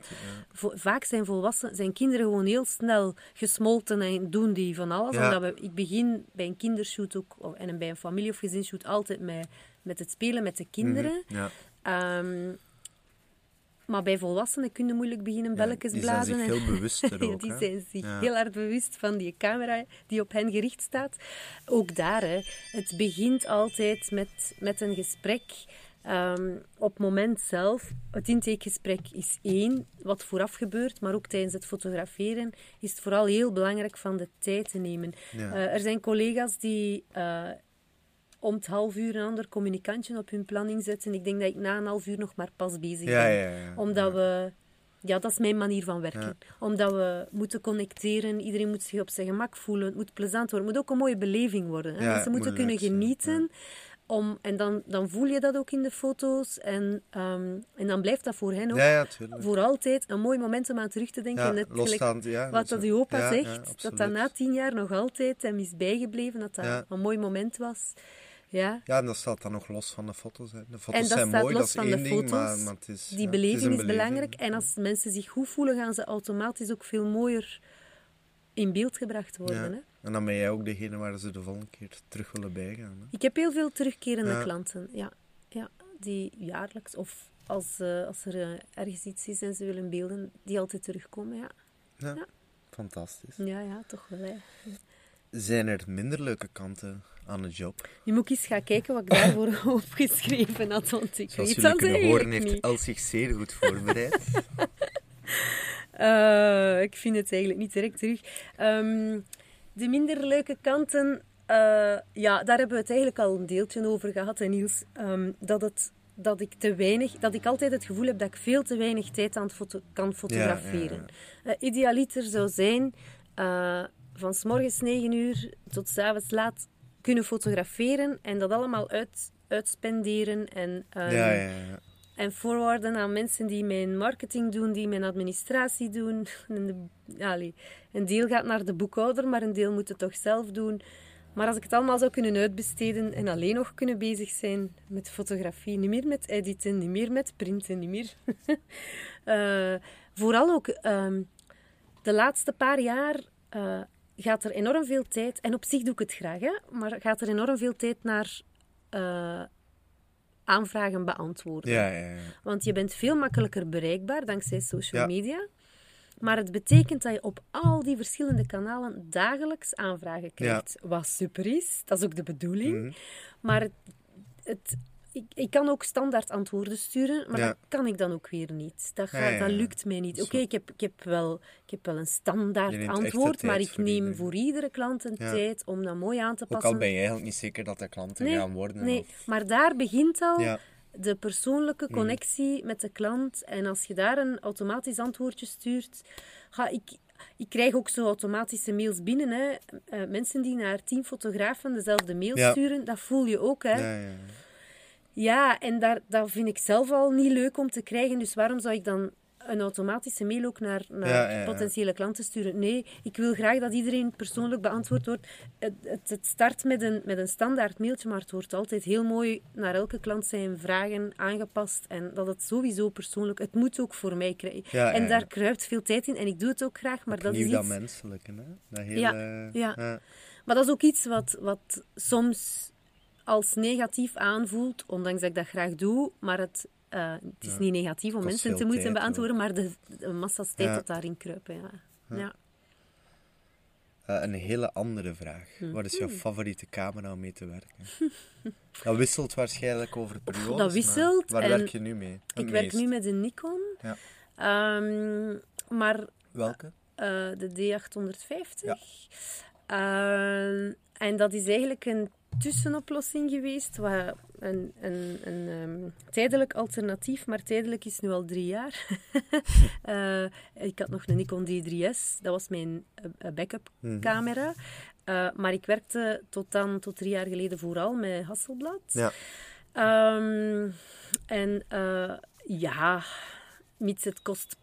vaak zijn volwassenen, zijn kinderen gewoon heel snel gesmolten en doen die van alles. Omdat we, ik begin bij een kindershoot ook, en bij een familie- of gezinsshoot altijd met, met het spelen met de kinderen. Mhm, Ja. Ehm, maar bij volwassenen kun je moeilijk beginnen belletjes die zijn blazen. zich en- veel bewuster Ja, ook, die zijn zich Ja. heel hard bewust van die camera die op hen gericht staat. Ook daar, hè. het begint altijd met, met een gesprek. Ehm, op het moment zelf, het intakegesprek is één, wat vooraf gebeurt, maar ook tijdens het fotograferen is het vooral heel belangrijk van de tijd te nemen. Ja. Eh, er zijn collega's die eh, om het half uur een ander communicantje op hun planning zetten. Ik denk dat ik na een half uur nog maar pas bezig Ja, ben. ja, ja. Omdat we... Ja, dat is mijn manier van werken. Omdat we moeten connecteren. Iedereen moet zich op zijn gemak voelen. Het moet plezant worden. Het moet ook een mooie beleving worden. Hè? Ja, Mensen het moeten moet kunnen zijn, genieten. Om, en dan, dan voel je dat ook in de foto's. En, ehm, en dan blijft dat voor hen ook Ja, ja, voor altijd een mooi moment om aan terug te denken. Ja, Net gelijk wat dat uw opa zegt, dat dat na tien jaar nog altijd hem is bijgebleven, dat dat een mooi moment was. Ja, Ja, en dat staat dan nog los van de foto's. Hè. De foto's zijn staat mooi, los dat is van één de ding, maar, foto's. maar het is... die ja, beleving is, belangrijk. En als mensen zich goed voelen, gaan ze automatisch ook veel mooier in beeld gebracht worden. Ja. Hè? En dan ben jij ook degene waar ze de volgende keer terug willen bijgaan. Hè. Ik heb heel veel terugkerende Ja. klanten, ja. ja. Die jaarlijks, of als, eh, als er eh, ergens iets is en ze willen beelden, die altijd terugkomen, ja. Ja. Ja. Fantastisch. Ja, ja, toch wel, hè. Zijn er minder leuke kanten aan de job? Nu moet eens gaan kijken wat ik daarvoor opgeschreven had, want ik Zoals weet dat kunnen horen, heeft niet. Els zich zeer goed voorbereid. Eh, ik vind het eigenlijk niet direct terug. Ehm, de minder leuke kanten... eh, ja, daar hebben we het eigenlijk al een deeltje over gehad, hè, Niels. Ehm, dat, het, dat ik te weinig, dat ik altijd het gevoel heb dat ik veel te weinig tijd aan het foto kan fotograferen. ja, Eh, idealiter zou zijn van s morgens 9 uur tot s avonds laat kunnen fotograferen en dat allemaal uit, uitspenderen en, ehm, ja, ja, ja. en forwarden aan mensen die mijn marketing doen, die mijn administratie doen. En de, allee, een deel gaat naar de boekhouder, maar een deel moet het toch zelf doen. Maar als ik het allemaal zou kunnen uitbesteden en alleen nog kunnen bezig zijn met fotografie, niet meer met editen, niet meer met printen, niet meer. Eh, vooral ook ehm, de laatste paar jaar eh, gaat er enorm veel tijd, en op zich doe ik het graag, hè, maar gaat er enorm veel tijd naar eh, aanvragen beantwoorden. Ja, ja, ja. Want je bent veel makkelijker bereikbaar dankzij social media. Maar het betekent dat je op al die verschillende kanalen dagelijks aanvragen krijgt. Wat super is, dat is ook de bedoeling. Mhm. Maar het, het, ik, ik kan ook standaard antwoorden sturen, maar Ja. dat kan ik dan ook weer niet. Dat, gaat, Ja, ja, dat lukt mij niet. Oké, ik, heb, ik, heb wel, ik heb wel een standaard antwoord, maar ik neem iedereen. voor iedere klant een tijd om dat mooi aan te Ook passen. al ben je eigenlijk niet zeker dat de klanten nee, gaan worden. nee, of- maar daar begint al de persoonlijke connectie met de klant. En als je daar een automatisch antwoordje stuurt... Ga ik, ik krijg ook zo automatische mails binnen. Hè. Eh, mensen die naar tien fotografen dezelfde mail Ja. sturen, dat voel je ook. Hè. ja, ja. Ja. En daar, dat vind ik zelf al niet leuk om te krijgen. Dus waarom zou ik dan een automatische mail ook naar, naar Ja, ja, ja. potentiële klanten sturen? Nee, ik wil graag dat iedereen persoonlijk beantwoord wordt. Het, het, het start met een, met een standaard mailtje, maar het wordt altijd heel mooi naar elke klant zijn vragen aangepast. En dat het sowieso persoonlijk... Het moet ook voor mij krijgen. En daar kruipt veel tijd in. En ik doe het ook graag, maar dat is iets... dat menselijke, hè? Dat hele... Ja, ja. ja. Maar dat is ook iets wat, wat soms als negatief aanvoelt, ondanks dat ik dat graag doe. Maar het, eh, het is niet negatief om mensen te moeten beantwoorden, maar de, de massa's tijd dat daarin kruipen. Ja. Ja. Eh, een hele andere vraag. Wat is jouw Mhm. favoriete camera om mee te werken? dat wisselt waarschijnlijk over periodes. Dat wisselt waar werk je nu mee? Het Ik werk nu met een Nikon, Ja. Ehm, maar Welke? eh, de D850. Ja. Ehm, en dat is eigenlijk een tussenoplossing geweest, wat een, een, een ehm, tijdelijk alternatief, maar tijdelijk is nu al drie jaar. Eh, ik had nog een Nikon D3S, dat was mijn eh, eh, backup Mhm. camera. Maar ik werkte tot dan, tot drie jaar geleden vooral met Hasselblad. Ja. Ehm, en ja, mits het kost,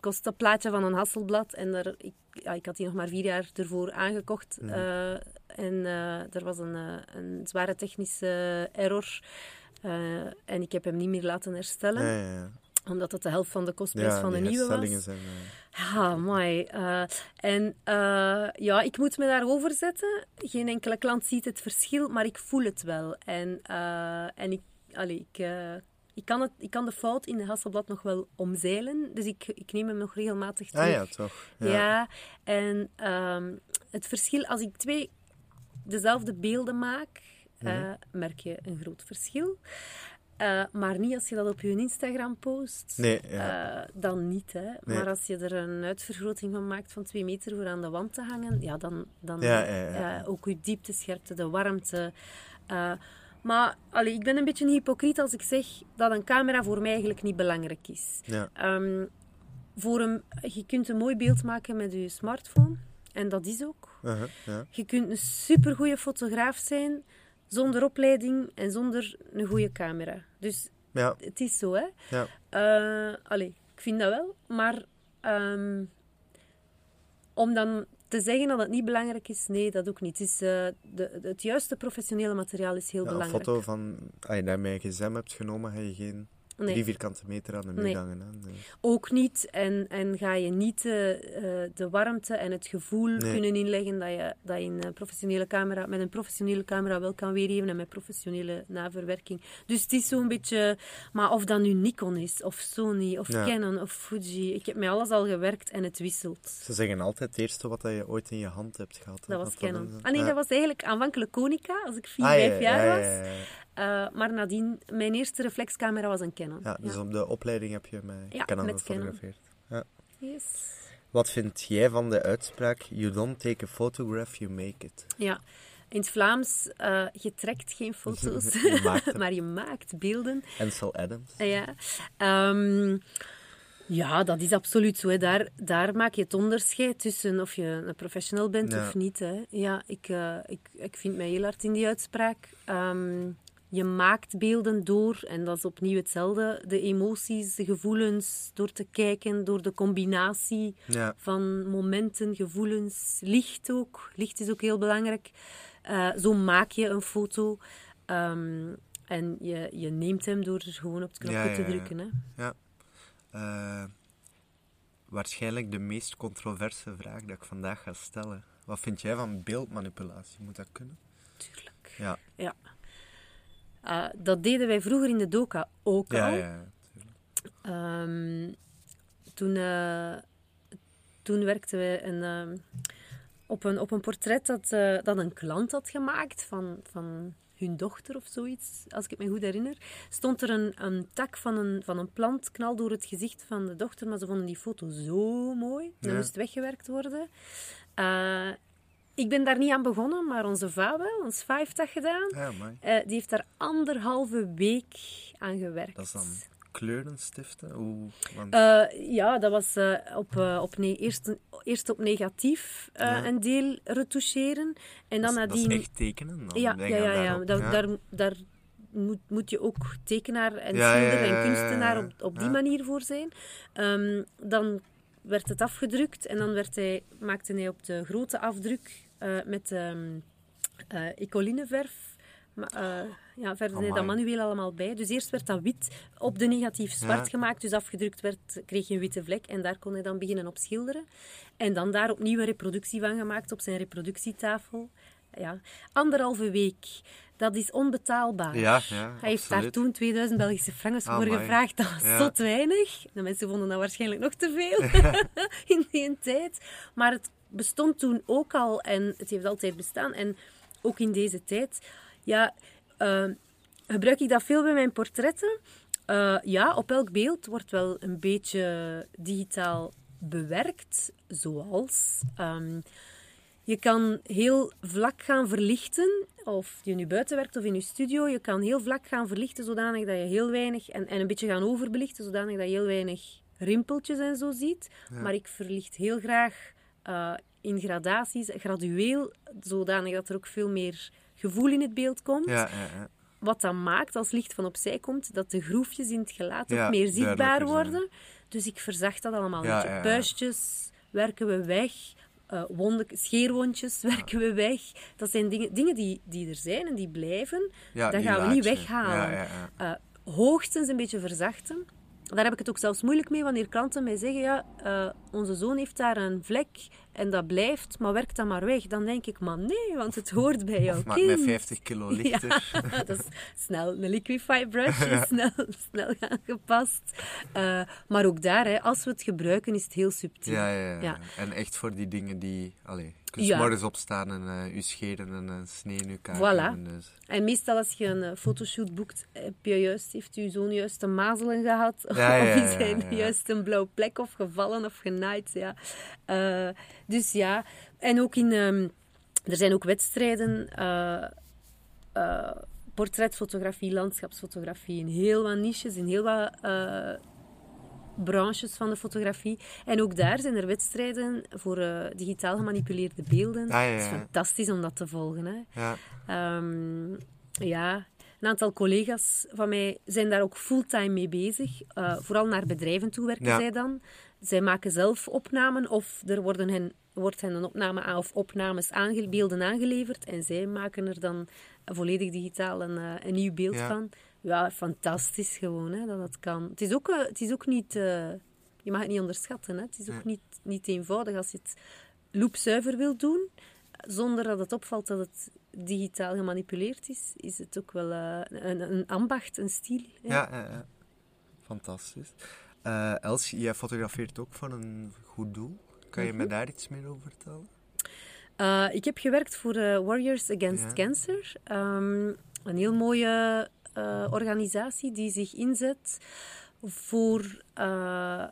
kostenplaatje van een Hasselblad. En daar, ik, ja, ik had die nog maar vier jaar ervoor aangekocht. Mhm. En eh, er was een, eh, een zware technische error. Eh, en ik heb hem niet meer laten herstellen. Ja, ja, ja. Omdat het de helft van de kostprijs van de nieuwe was. zijn... Ja, mooi. Eh, en ja, ik moet me daarover zetten. Geen enkele klant ziet het verschil, maar ik voel het wel. En, en ik, allee, ik, ik, kan het, ik kan de fout in de Hasselblad nog wel omzeilen. Dus ik, ik neem hem nog regelmatig terug. Ah ja, toch. Ja. Ja, en ehm, het verschil, als ik twee dezelfde beelden maak, eh, Mhm. merk je een groot verschil. Eh, maar niet als je dat op je Instagram post. Nee, ja. Eh, dan niet, hè. Nee. Maar als je er een uitvergroting van maakt van twee meter voor aan de wand te hangen, ja, dan... dan Ja, eh, ook je diepte, scherpte, de warmte. eh, maar allee, ik ben een beetje een hypocriet als ik zeg dat een camera voor mij eigenlijk niet belangrijk is. Ehm, voor een, je kunt een mooi beeld maken met je smartphone. En dat is ook. Ja. Je kunt een supergoeie fotograaf zijn zonder opleiding en zonder een goede camera. Dus Ja, het is zo, hè. ja. Eh, allee, ik vind dat wel. Maar ehm, om dan te zeggen dat het niet belangrijk is, nee, dat ook niet. Het, is, eh, de, het juiste professionele materiaal is heel Ja, een belangrijk. foto van... Als je je gsm hebt genomen, ga je geen Nee. drie vierkante meter aan de muur Nee. hangen. Hè? Nee. Ook niet. En, en ga je niet eh, eh, de warmte en het gevoel kunnen inleggen dat je, dat je een professionele camera, met een professionele camera wel kan weergeven en met professionele naverwerking. Dus het is zo'n beetje... Maar of dat nu Nikon is, of Sony, of Ja. Canon, of Fuji. Ik heb met alles al gewerkt en het wisselt. Ze zeggen altijd het eerste wat je ooit in je hand hebt gehad. Dat was Canon. Ah nee, dat was eigenlijk aanvankelijk Konica, als ik 4, Ah, ja, 5 jaar ja, was. Eh, maar nadien, mijn eerste reflexcamera was een Canon. Ja, dus op de opleiding heb je met Ja, Canon gefotografeerd. Ja. Yes. Wat vind jij van de uitspraak You don't take a photograph, you make it? Ja, In het Vlaams, eh, je trekt geen foto's, Je maar je maakt beelden. Ansel Adams. Ja, Ehm, ja dat is absoluut zo. Hè. Daar, daar maak je het onderscheid tussen of je een professional bent Ja. of niet. Hè. Ja, ik, eh, ik, ik vind mij heel hard in die uitspraak. Ehm, je maakt beelden door, en dat is opnieuw hetzelfde, de emoties, de gevoelens, door te kijken, door de combinatie Ja. van momenten, gevoelens, licht ook. Licht is ook heel belangrijk. Eh, zo maak je een foto. Ehm, en je, je neemt hem door er gewoon op het knopje Ja, ja, te drukken. Hè. Ja. Eh, waarschijnlijk de meest controverse vraag dat ik vandaag ga stellen. Wat vind jij van beeldmanipulatie? Moet dat kunnen? Tuurlijk. Ja. Ja. Eh, dat deden wij vroeger in de doka ook Ja, al. ja, ja. Ehm, toen, eh, toen werkten we een, ehm, op, een, op een portret dat, eh, dat een klant had gemaakt van, van hun dochter of zoiets, als ik het me goed herinner. Stond er een, een tak van een, van een plant knal door het gezicht van de dochter, maar ze vonden die foto zo mooi. Dat moest weggewerkt worden. Ik ben daar niet aan begonnen, maar onze va wel, ons va heeft dat gedaan. Ja, Eh, die heeft daar anderhalve week aan gewerkt. dat is dan kleurenstiften? Hoe, want, Eh, ja, dat was eh, op, op ne- eerst, eerst op negatief Ja. een deel retoucheren. En dan dat, is- dat is nadien... echt tekenen? Dan ja, ja, ja. Daar, daar moet, moet je ook tekenaar en schilder en kunstenaar op, op die manier voor zijn. Ehm, dan werd het afgedrukt en dan werd hij, maakte hij op de grote afdruk eh, met ehm eh ecolineverf. Maar, eh, ja, verder deed dat manueel allemaal bij. Dus eerst werd dat wit op de negatief zwart Ja. gemaakt. Dus afgedrukt werd, kreeg je een witte vlek. En daar kon hij dan beginnen op schilderen. En dan daar opnieuw een reproductie van gemaakt op zijn reproductietafel. Ja, anderhalve week. Dat is onbetaalbaar. Ja, ja, Hij heeft daar toen 2000 Belgische francs voor gevraagd. Dat was Ja. tot weinig. De mensen vonden dat waarschijnlijk nog te veel in die tijd. Maar het bestond toen ook al en het heeft altijd bestaan. En ook in deze tijd. Ja, eh, gebruik ik dat veel bij mijn portretten? Eh, ja, op elk beeld wordt wel een beetje digitaal bewerkt. Zoals... ehm, je kan heel vlak gaan verlichten, of je nu buiten werkt of in je studio. Je kan heel vlak gaan verlichten, zodanig dat je heel weinig... En, en een beetje gaan overbelichten, zodanig dat je heel weinig rimpeltjes en zo ziet. Maar ik verlicht heel graag eh, in gradaties, gradueel, zodanig dat er ook veel meer gevoel in het beeld komt. Ja, ja, ja. Wat dat maakt, als licht van opzij komt, dat de groefjes in het gelaat ook meer zichtbaar worden. Dus ik verzacht dat allemaal. Ja. Puistjes werken we weg. Eh wonden, scheerwondjes werken we weg. Dat zijn dingen, dingen die, die er zijn en die blijven. Ja, dat die gaan we niet weghalen. Ja. Eh, hoogstens een beetje verzachten. Daar heb ik het ook zelfs moeilijk mee wanneer klanten mij zeggen: ja, eh, onze zoon heeft daar een vlek en dat blijft, maar werkt dat maar weg. Dan denk ik: maar nee, want het hoort bij jouw Of maak mij 50 kilo lichter. Ja, dat is snel een liquify brush, is snel, snel aangepast. Eh, maar ook daar, hè, als we het gebruiken, is het heel subtiel. Ja, ja, ja. En echt voor die dingen die... Allee, je kunt Ja. morgens opstaan en eh je scheren en een snee in je. Voilà. hebben, Dus. En meestal als je een eh, fotoshoot boekt, heb je juist, heeft je zoon juist een mazelen gehad? Ja, ja, of is hij juist een blauwe plek of gevallen of genaaid? Ja. Dus ja, en ook in... ehm, er zijn ook wedstrijden... portretfotografie, landschapsfotografie, in heel wat niches, in heel wat branches van de fotografie. En ook daar zijn er wedstrijden voor eh, digitaal gemanipuleerde beelden. Ah, ja, Het is fantastisch om dat te volgen. Hè. Ja. Ehm, ja, een aantal collega's van mij zijn daar ook fulltime mee bezig. Eh, vooral naar bedrijven toe werken zij dan. Zij maken zelf opnamen of er worden hen, wordt hen een opname aan, of opnames aange, beelden aangeleverd en zij maken er dan volledig digitaal een, eh, een nieuw beeld van. Ja, fantastisch gewoon hè, dat dat kan. Het is ook, eh, het is ook niet... eh, je mag het niet onderschatten. Hè. Het is ook niet, niet eenvoudig als je het loopzuiver wilt doen zonder dat het opvalt dat het digitaal gemanipuleerd is, is het ook wel eh, een, een ambacht, een stijl. Ja, ja, ja. Fantastisch. Eh Els, jij fotografeert ook voor een goed doel. Kan je me daar iets meer over vertellen? Ik heb gewerkt voor Warriors Against Ja. Cancer. Ehm, een heel mooie eh, organisatie die zich inzet voor eh,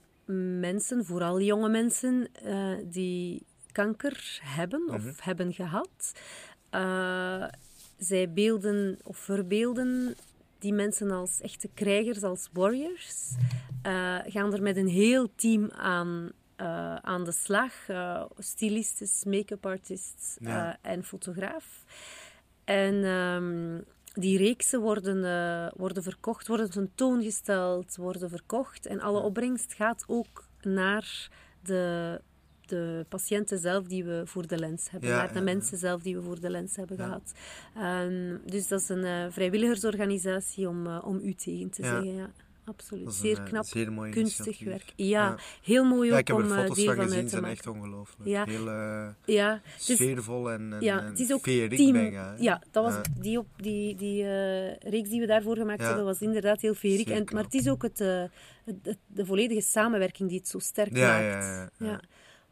mensen, vooral jonge mensen, eh, die kanker hebben of hebben gehad. Eh, zij beelden of verbeelden die mensen als echte krijgers, als warriors. Gaan er met een heel team aan, aan de slag. Uh, stylistes, make-up artists Ja. en fotograaf. En ehm, die reeksen worden, eh, worden verkocht, worden tentoongesteld, worden verkocht. En alle opbrengst gaat ook naar de, de patiënten zelf die we voor de lens hebben. Ja, naar de ja, ja. mensen zelf die we voor de lens hebben gehad. Ehm, dus dat is een eh, vrijwilligersorganisatie om, eh, om u tegen te zeggen. Ja, absoluut. Zeer eh, knap, zeer mooi kunstig werk. Ja, Ja. heel mooi Ja, ik heb om er eh, foto's van gezien, zijn echt ongelooflijk. Ja. Heel eh, Ja, het is- sfeervol en, en, ja, het is ook team. bijna. Ja, dat was die, op, die, die reeks die we daarvoor gemaakt hebben, was inderdaad heel feerig. Zeer En, maar het is ook het, het, de volledige samenwerking die het zo sterk maakt. ja, ja, ja.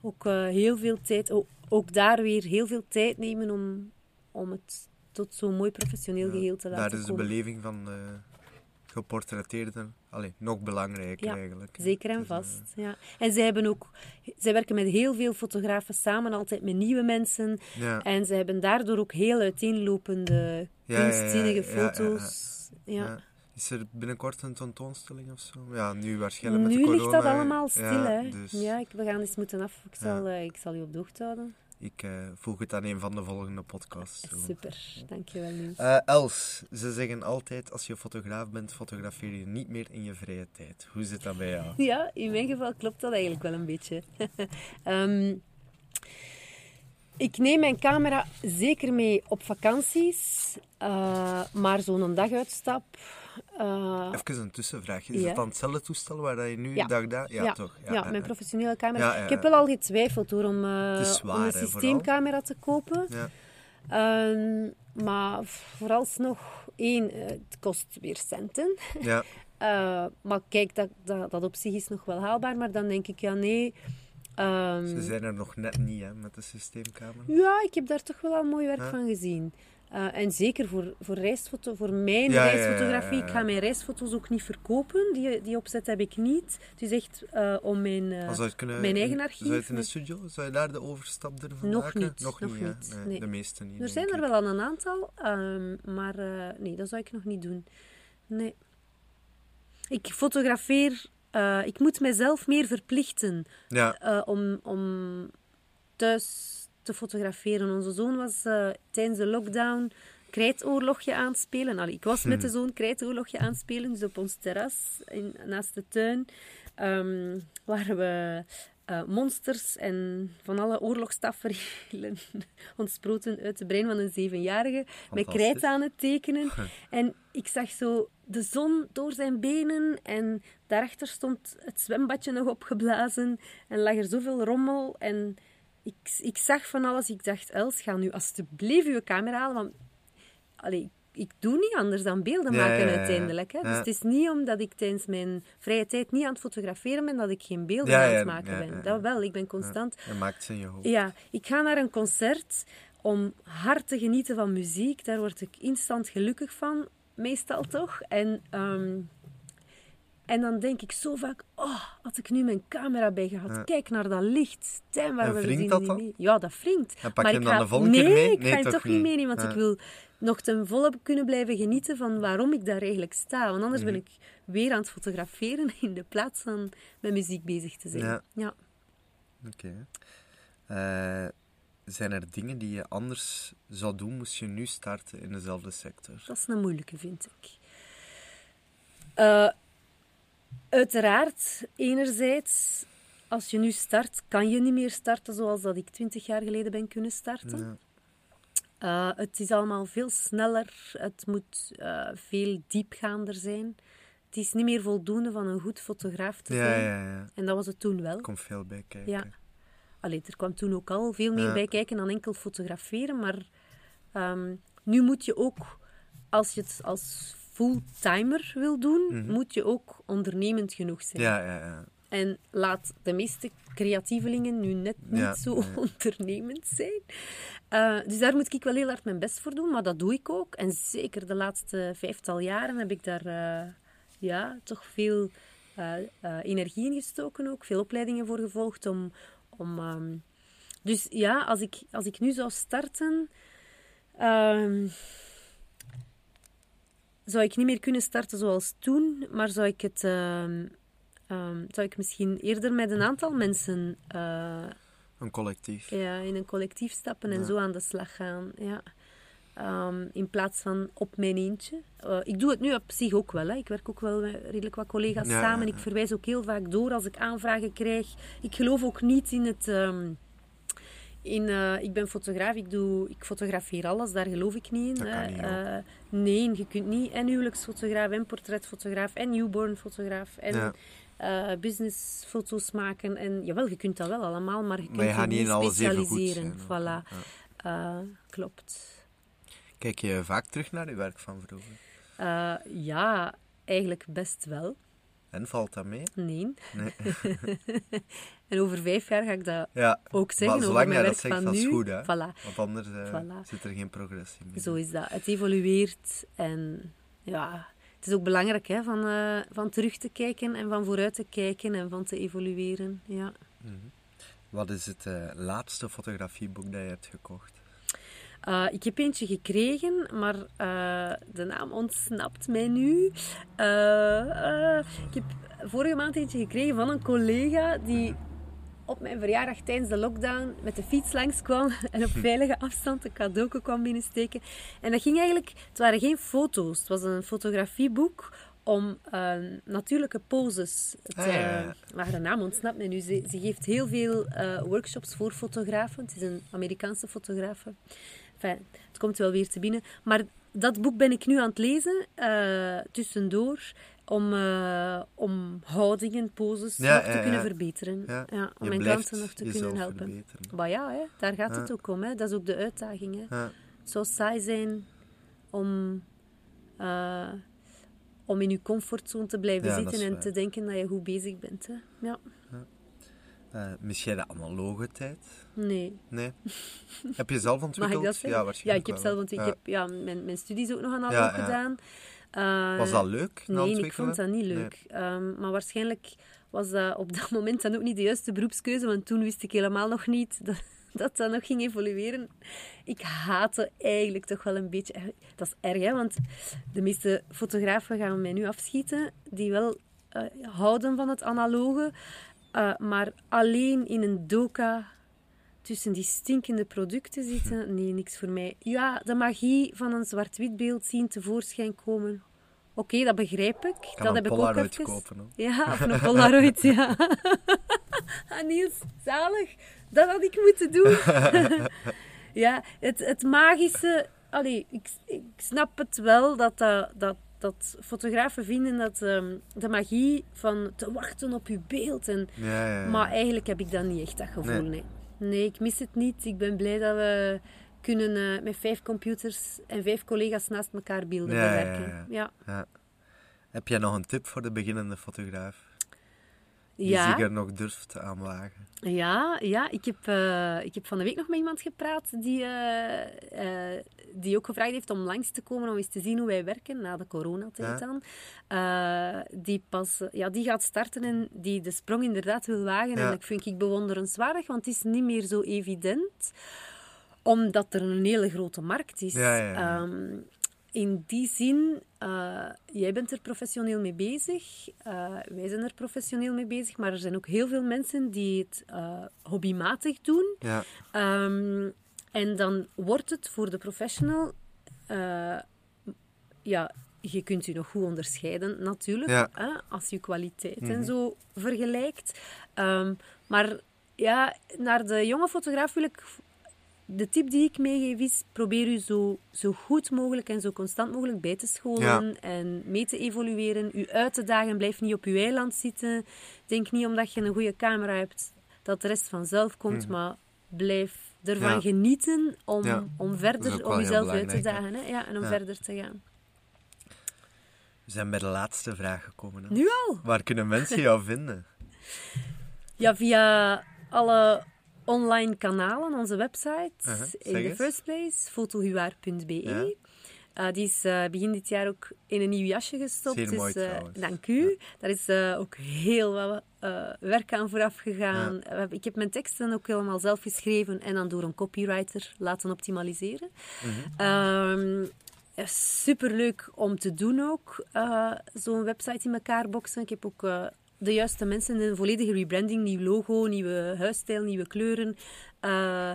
Ook heel veel tijd, ook, ook daar weer heel veel tijd nemen om, om het tot zo'n mooi professioneel geheel te Daar laten is de komen. beleving van de geportretteerde allee, nog belangrijker Ja, eigenlijk. Zeker en is, eh, vast. Ja. En zij, hebben ook, zij werken met heel veel fotografen samen, altijd met nieuwe mensen. ja. En ze hebben daardoor ook heel uiteenlopende, kunstzinnige foto's. Ja. Is er binnenkort een tentoonstelling of zo? Ja, nu waarschijnlijk met Nu de corona. ligt dat allemaal stil, ja, hè. Dus Ja, ik, we gaan eens moeten af. Ik zal, eh, ik zal u op de hoogte houden. Ik eh, voeg het aan een van de volgende podcasts. Super, dankjewel Niels. Eh, Els, ze zeggen altijd als je fotograaf bent, fotografeer je niet meer in je vrije tijd. Hoe zit dat bij jou? Ja, in mijn geval klopt dat eigenlijk wel een beetje. Ehm, ik neem mijn camera zeker mee op vakanties, eh, maar zo'n daguitstap... eh, Even een tussenvraag. Is Ja. het dan hetzelfde toestel waar dat je nu Ja. dag daar... Ja, ja, toch? Ja, mijn professionele camera. Ik heb wel al getwijfeld hoor, om, eh, zwaar, een hè, systeemcamera te kopen. Ja. Ehm, maar vooralsnog, één, eh, het kost weer centen. Ja. Eh, maar kijk, dat, dat, dat op zich is nog wel haalbaar. Maar dan denk ik, ja, nee. ehm, Ze zijn er nog net niet hè, met de systeemcamera. ja, ik heb daar toch wel al mooi werk van gezien. Eh, en zeker voor, voor reisfoto, voor mijn Ja, reisfotografie. ja, ja. Ik ga mijn reisfoto's ook niet verkopen. Die, die opzet heb ik niet. Het is echt eh, om mijn... eh, Maar zou je het kunnen, mijn eigen archief Zou je het in de studio? Zou je daar de overstap durven Nog maken? niet, Nog nog niet, niet, Nee, nee. De meeste niet, Er zijn er wel al een aantal, ehm, maar nee, dat zou ik nog niet doen. Nee. Ik fotografeer, ik moet mezelf meer verplichten om, om thuis te fotograferen. Onze zoon was eh, tijdens de lockdown krijtoorlogje aan het spelen. Allee, ik was met de zoon krijtoorlogje aan het spelen, dus op ons terras in, naast de tuin ehm, waren we eh, monsters en van alle oorlogstaferelen ontsproten uit de brein van een zevenjarige met krijt aan het tekenen. En ik zag zo de zon door zijn benen en daarachter stond het zwembadje nog opgeblazen en lag er zoveel rommel en ik, ik zag van alles. Ik dacht, Els, ga nu alsjeblieft uw camera halen, want allee, ik doe niet anders dan beelden Ja, maken ja, ja. uiteindelijk. Hè? Dus het is niet omdat ik tijdens mijn vrije tijd niet aan het fotograferen ben, dat ik geen beelden aan het maken ben. Dat wel, ik ben constant... je maakt ze in je hoofd. Ja, ik ga naar een concert om hard te genieten van muziek. Daar word ik instant gelukkig van, meestal toch. En, ehm, en dan denk ik zo vaak, oh, had ik nu mijn camera bij gehad. Ja. Kijk naar dat licht. Damn, waar En we zien dat niet mee. Ja, dat wringt. En pak maar je ik hem dan ga... de volgende nee, keer mee? ik ga Nee, hem toch toch niet meenemen, want Ja. ik wil nog ten volle kunnen blijven genieten van waarom ik daar eigenlijk sta. Want anders Mhm. ben ik weer aan het fotograferen in de plaats van met muziek bezig te zijn. Ja. ja. Oké. Eh, zijn er dingen die je anders zou doen moest je nu starten in dezelfde sector? Dat is een moeilijke, vind ik. Eh, uiteraard, enerzijds, als je nu start, kan je niet meer starten zoals dat ik twintig jaar geleden ben kunnen starten. Ja. Eh, het is allemaal veel sneller, het moet eh, veel diepgaander zijn. Het is niet meer voldoende van een goed fotograaf te Ja, zijn. ja, ja. En dat was het toen wel. Er komt veel bij kijken. Ja. Allee, er kwam toen ook al veel meer bij kijken dan enkel fotograferen. Maar ehm, nu moet je ook, als je het als fulltimer wil doen, moet je ook ondernemend genoeg zijn. Mhm. Ja, ja, ja. En laat de meeste creatievelingen nu net niet Ja, zo ja. ondernemend zijn. Eh, dus daar moet ik wel heel hard mijn best voor doen, maar dat doe ik ook. En zeker de laatste vijftal jaren heb ik daar eh, ja, toch veel eh, energie in gestoken ook. Veel opleidingen voor gevolgd om... om ehm, dus ja, als ik, als ik nu zou starten... Ehm, zou ik niet meer kunnen starten zoals toen, maar zou ik het... ehm, ehm, zou ik misschien eerder met een aantal mensen eh, Een collectief. ja, in een collectief stappen en Ja. zo aan de slag gaan. Ja. Ehm, in plaats van op mijn eentje. Eh, ik doe het nu op zich ook wel. Hè. Ik werk ook wel met redelijk wat collega's Ja, samen. ja, Ik verwijs ook heel vaak door als ik aanvragen krijg. Ik geloof ook niet in het... in, eh, ik ben fotograaf, ik, doe, ik fotografeer alles, daar geloof ik niet in. Hè. niet, Eh, nee, je kunt niet en huwelijksfotograaf, en portretfotograaf, en newborn fotograaf, en Ja. eh, businessfoto's maken. En, jawel, je kunt dat wel allemaal, maar je kunt Maar je je gaat niet in alles even goed specialiseren. ook, Voilà. ja. Eh, klopt. Kijk je vaak terug naar je werk van vroeger? Eh, ja, eigenlijk best wel. En valt dat mee? Nee. Nee. En over vijf jaar ga ik dat Ja, ook zeggen. maar zolang jij dat zegt, dat is nu. goed, hè? Voilà, Want anders eh, Voilà. zit er geen progressie meer. zo is dat. Het evolueert en ja... Het is ook belangrijk hè, van, eh, van terug te kijken en van vooruit te kijken en van te evolueren. Ja. Wat is het eh, laatste fotografieboek dat je hebt gekocht? Ik heb eentje gekregen, maar de naam ontsnapt mij nu. Ik heb vorige maand eentje gekregen van een collega die op mijn verjaardag tijdens de lockdown met de fiets langskwam en op veilige afstand een cadeau kwam binnensteken. En dat ging eigenlijk... Het waren geen foto's. Het was een fotografieboek om eh, natuurlijke poses te... Ah, ja, ja, ja. Maar de naam ontsnapt mij nu. Ze, ze geeft heel veel eh, workshops voor fotografen. Het is een Amerikaanse fotograaf. Enfin, het komt wel weer te binnen. Maar dat boek ben ik nu aan het lezen, eh, tussendoor, om, eh, om houdingen, poses Ja, nog te ja, kunnen ja. verbeteren. Ja, Ja, om mijn klanten nog te kunnen helpen. verbeteren. Maar ja, hè, daar gaat Ja. het ook om. Hè. Dat is ook de uitdaging. Hè. Ja. Het zou saai zijn om, eh, om in je comfortzone te blijven Ja, zitten en waar. te denken dat je goed bezig bent. Hè. Ja, mis jij de analoge tijd? nee. Nee. heb je zelf ontwikkeld? Ja, Ja, waarschijnlijk ik heb zelf, want ik ja. heb ja, mijn, mijn studies ook nog aan Ja, ja, ja. gedaan. Eh, Was dat leuk? Nee, ik vond dat niet Nee. leuk. Ehm, maar waarschijnlijk was dat op dat moment dan ook niet de juiste beroepskeuze, want toen wist ik helemaal nog niet dat dat, dat nog ging evolueren. Ik haatte eigenlijk toch wel een beetje... Dat is erg, hè, want de meeste fotografen gaan mij nu afschieten, die wel eh, houden van het analoge, eh, maar alleen in een doka tussen die stinkende producten zitten, nee, niks voor mij. Ja, de magie van een zwart-wit beeld zien tevoorschijn komen. Oké, dat begrijp ik. Kan dat een heb ik ook even... kopen. Hoor. Ja, of een Polaroid, ja. ah, Niels, zalig. Dat had ik moeten doen. ja, het, het magische... Allee, ik, ik snap het wel dat, dat, dat, dat fotografen vinden dat ehm, de magie van te wachten op je beeld en Ja, ja, ja. maar eigenlijk heb ik dat niet echt, dat gevoel. Nee. Nee, nee. ik mis het niet. Ik ben blij dat we kunnen eh, met vijf computers en vijf collega's naast elkaar beelden Ja, bewerken. ja. Ja. Heb jij nog een tip voor de beginnende fotograaf? Die ja. zich er nog durft aan wagen? Ja, ja ik, heb, eh, ik heb van de week nog met iemand gepraat die, eh, die ook gevraagd heeft om langs te komen om eens te zien hoe wij werken, na de coronatijd Ja. dan. Eh, die, pas, ja, die gaat starten en die de sprong inderdaad wil wagen. Ja. En dat vind ik bewonderenswaardig, want het is niet meer zo evident, omdat er een hele grote markt is. Ja. Ehm, in die zin, eh, jij bent er professioneel mee bezig, eh, wij zijn er professioneel mee bezig, maar er zijn ook heel veel mensen die het hobbymatig doen. Ja, Ehm, en dan wordt het voor de professional, eh, ja, je kunt je nog goed onderscheiden natuurlijk, Ja. hè, als je kwaliteit Mhm. en zo vergelijkt. Ehm, maar ja, naar de jonge fotograaf wil ik de tip die ik meegeef is, probeer u zo, zo goed mogelijk en zo constant mogelijk bij te scholen en mee te evolueren. U uit te dagen, blijf niet op uw eiland zitten. Denk niet omdat je een goede camera hebt dat de rest vanzelf komt, maar blijf ervan. Ja. genieten om, Ja. om verder, om jezelf uit te dagen hè? Ja, en om verder te gaan. we zijn bij de laatste vraag gekomen. Hè? Nu al? Waar kunnen mensen jou vinden? Ja, via alle online kanalen, onze website. Uh-huh, in the first place, fotohuaar.be. Eh, die is eh, begin dit jaar ook in een nieuw jasje gestopt. Dus, eh, trouwens. dank u. Daar is ook heel wat werk aan vooraf gegaan. Ik heb mijn teksten ook helemaal zelf geschreven en dan door een copywriter laten optimaliseren. Ehm, ja, superleuk om te doen ook, zo'n website in elkaar boksen. Ik heb ook de juiste mensen, een volledige rebranding, nieuw logo, nieuwe huisstijl, nieuwe kleuren. Eh,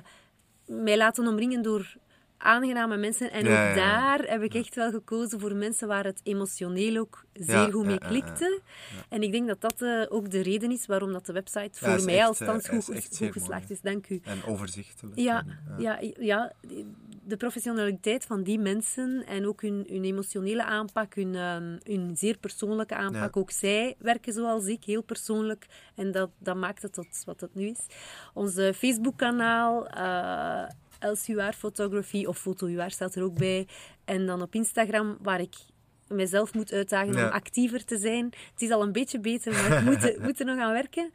mij laten omringen door aangename mensen. En Ja, ook daar heb ik echt wel gekozen voor mensen waar het emotioneel ook zeer goed mee klikte. En ik denk dat dat eh, ook de reden is waarom dat de website voor mij echt, als eh, goed, geslaagd is. Dank u. En overzichtelijk. Ja, ja, ja, de professionaliteit van die mensen en ook hun, hun emotionele aanpak, hun, ehm, hun zeer persoonlijke aanpak. Ook zij werken zoals ik, heel persoonlijk. En dat, dat maakt het tot wat het nu is. Onze Facebook-kanaal, LCUR Photography of FotoUR staat er ook bij. En dan op Instagram, waar ik mezelf moet uitdagen Ja. om actiever te zijn. Het is al een beetje beter, maar ik moet, er- moet er nog aan werken.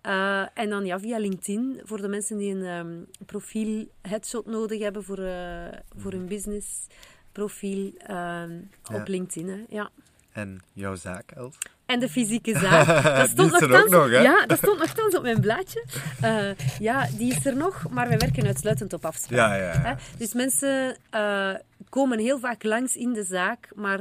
Eh, en dan ja, via LinkedIn, voor de mensen die een ehm, profiel headshot nodig hebben voor, eh, voor hun business profiel ehm, Ja. op LinkedIn. Hè. Ja. en jouw zaak, Els? En de fysieke zaak. Dat stond is er nogthans- nog, hè? Ja, dat stond nogthans op mijn blaadje. Eh, ja, die is er nog, maar wij werken uitsluitend op afspraak. Ja, ja? Dus mensen eh, komen heel vaak langs in de zaak, maar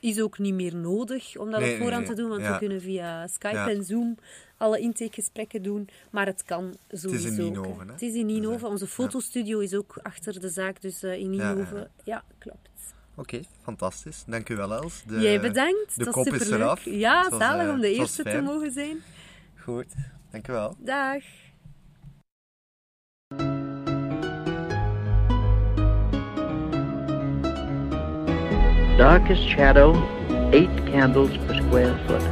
is ook niet meer nodig om dat Nee, op voorhand nee, te doen, want we kunnen via Skype en Zoom alle intakegesprekken doen, maar het kan sowieso. in ook, Nienhoven, hè? Het is in Nienhoven. Onze fotostudio is ook achter de zaak, dus eh, in Nienhoven. Ja, klopt. Oké, fantastisch. Dank u wel, Els. De, Jij bedankt. de dat kop is eraf. Ja, Het was, zalig eh, om de eerste te mogen zijn. Goed, dank u wel. Dag. Darkest shadow, eight candles per square foot.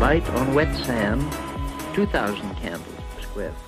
Light on wet sand, 2,000 candles per square foot.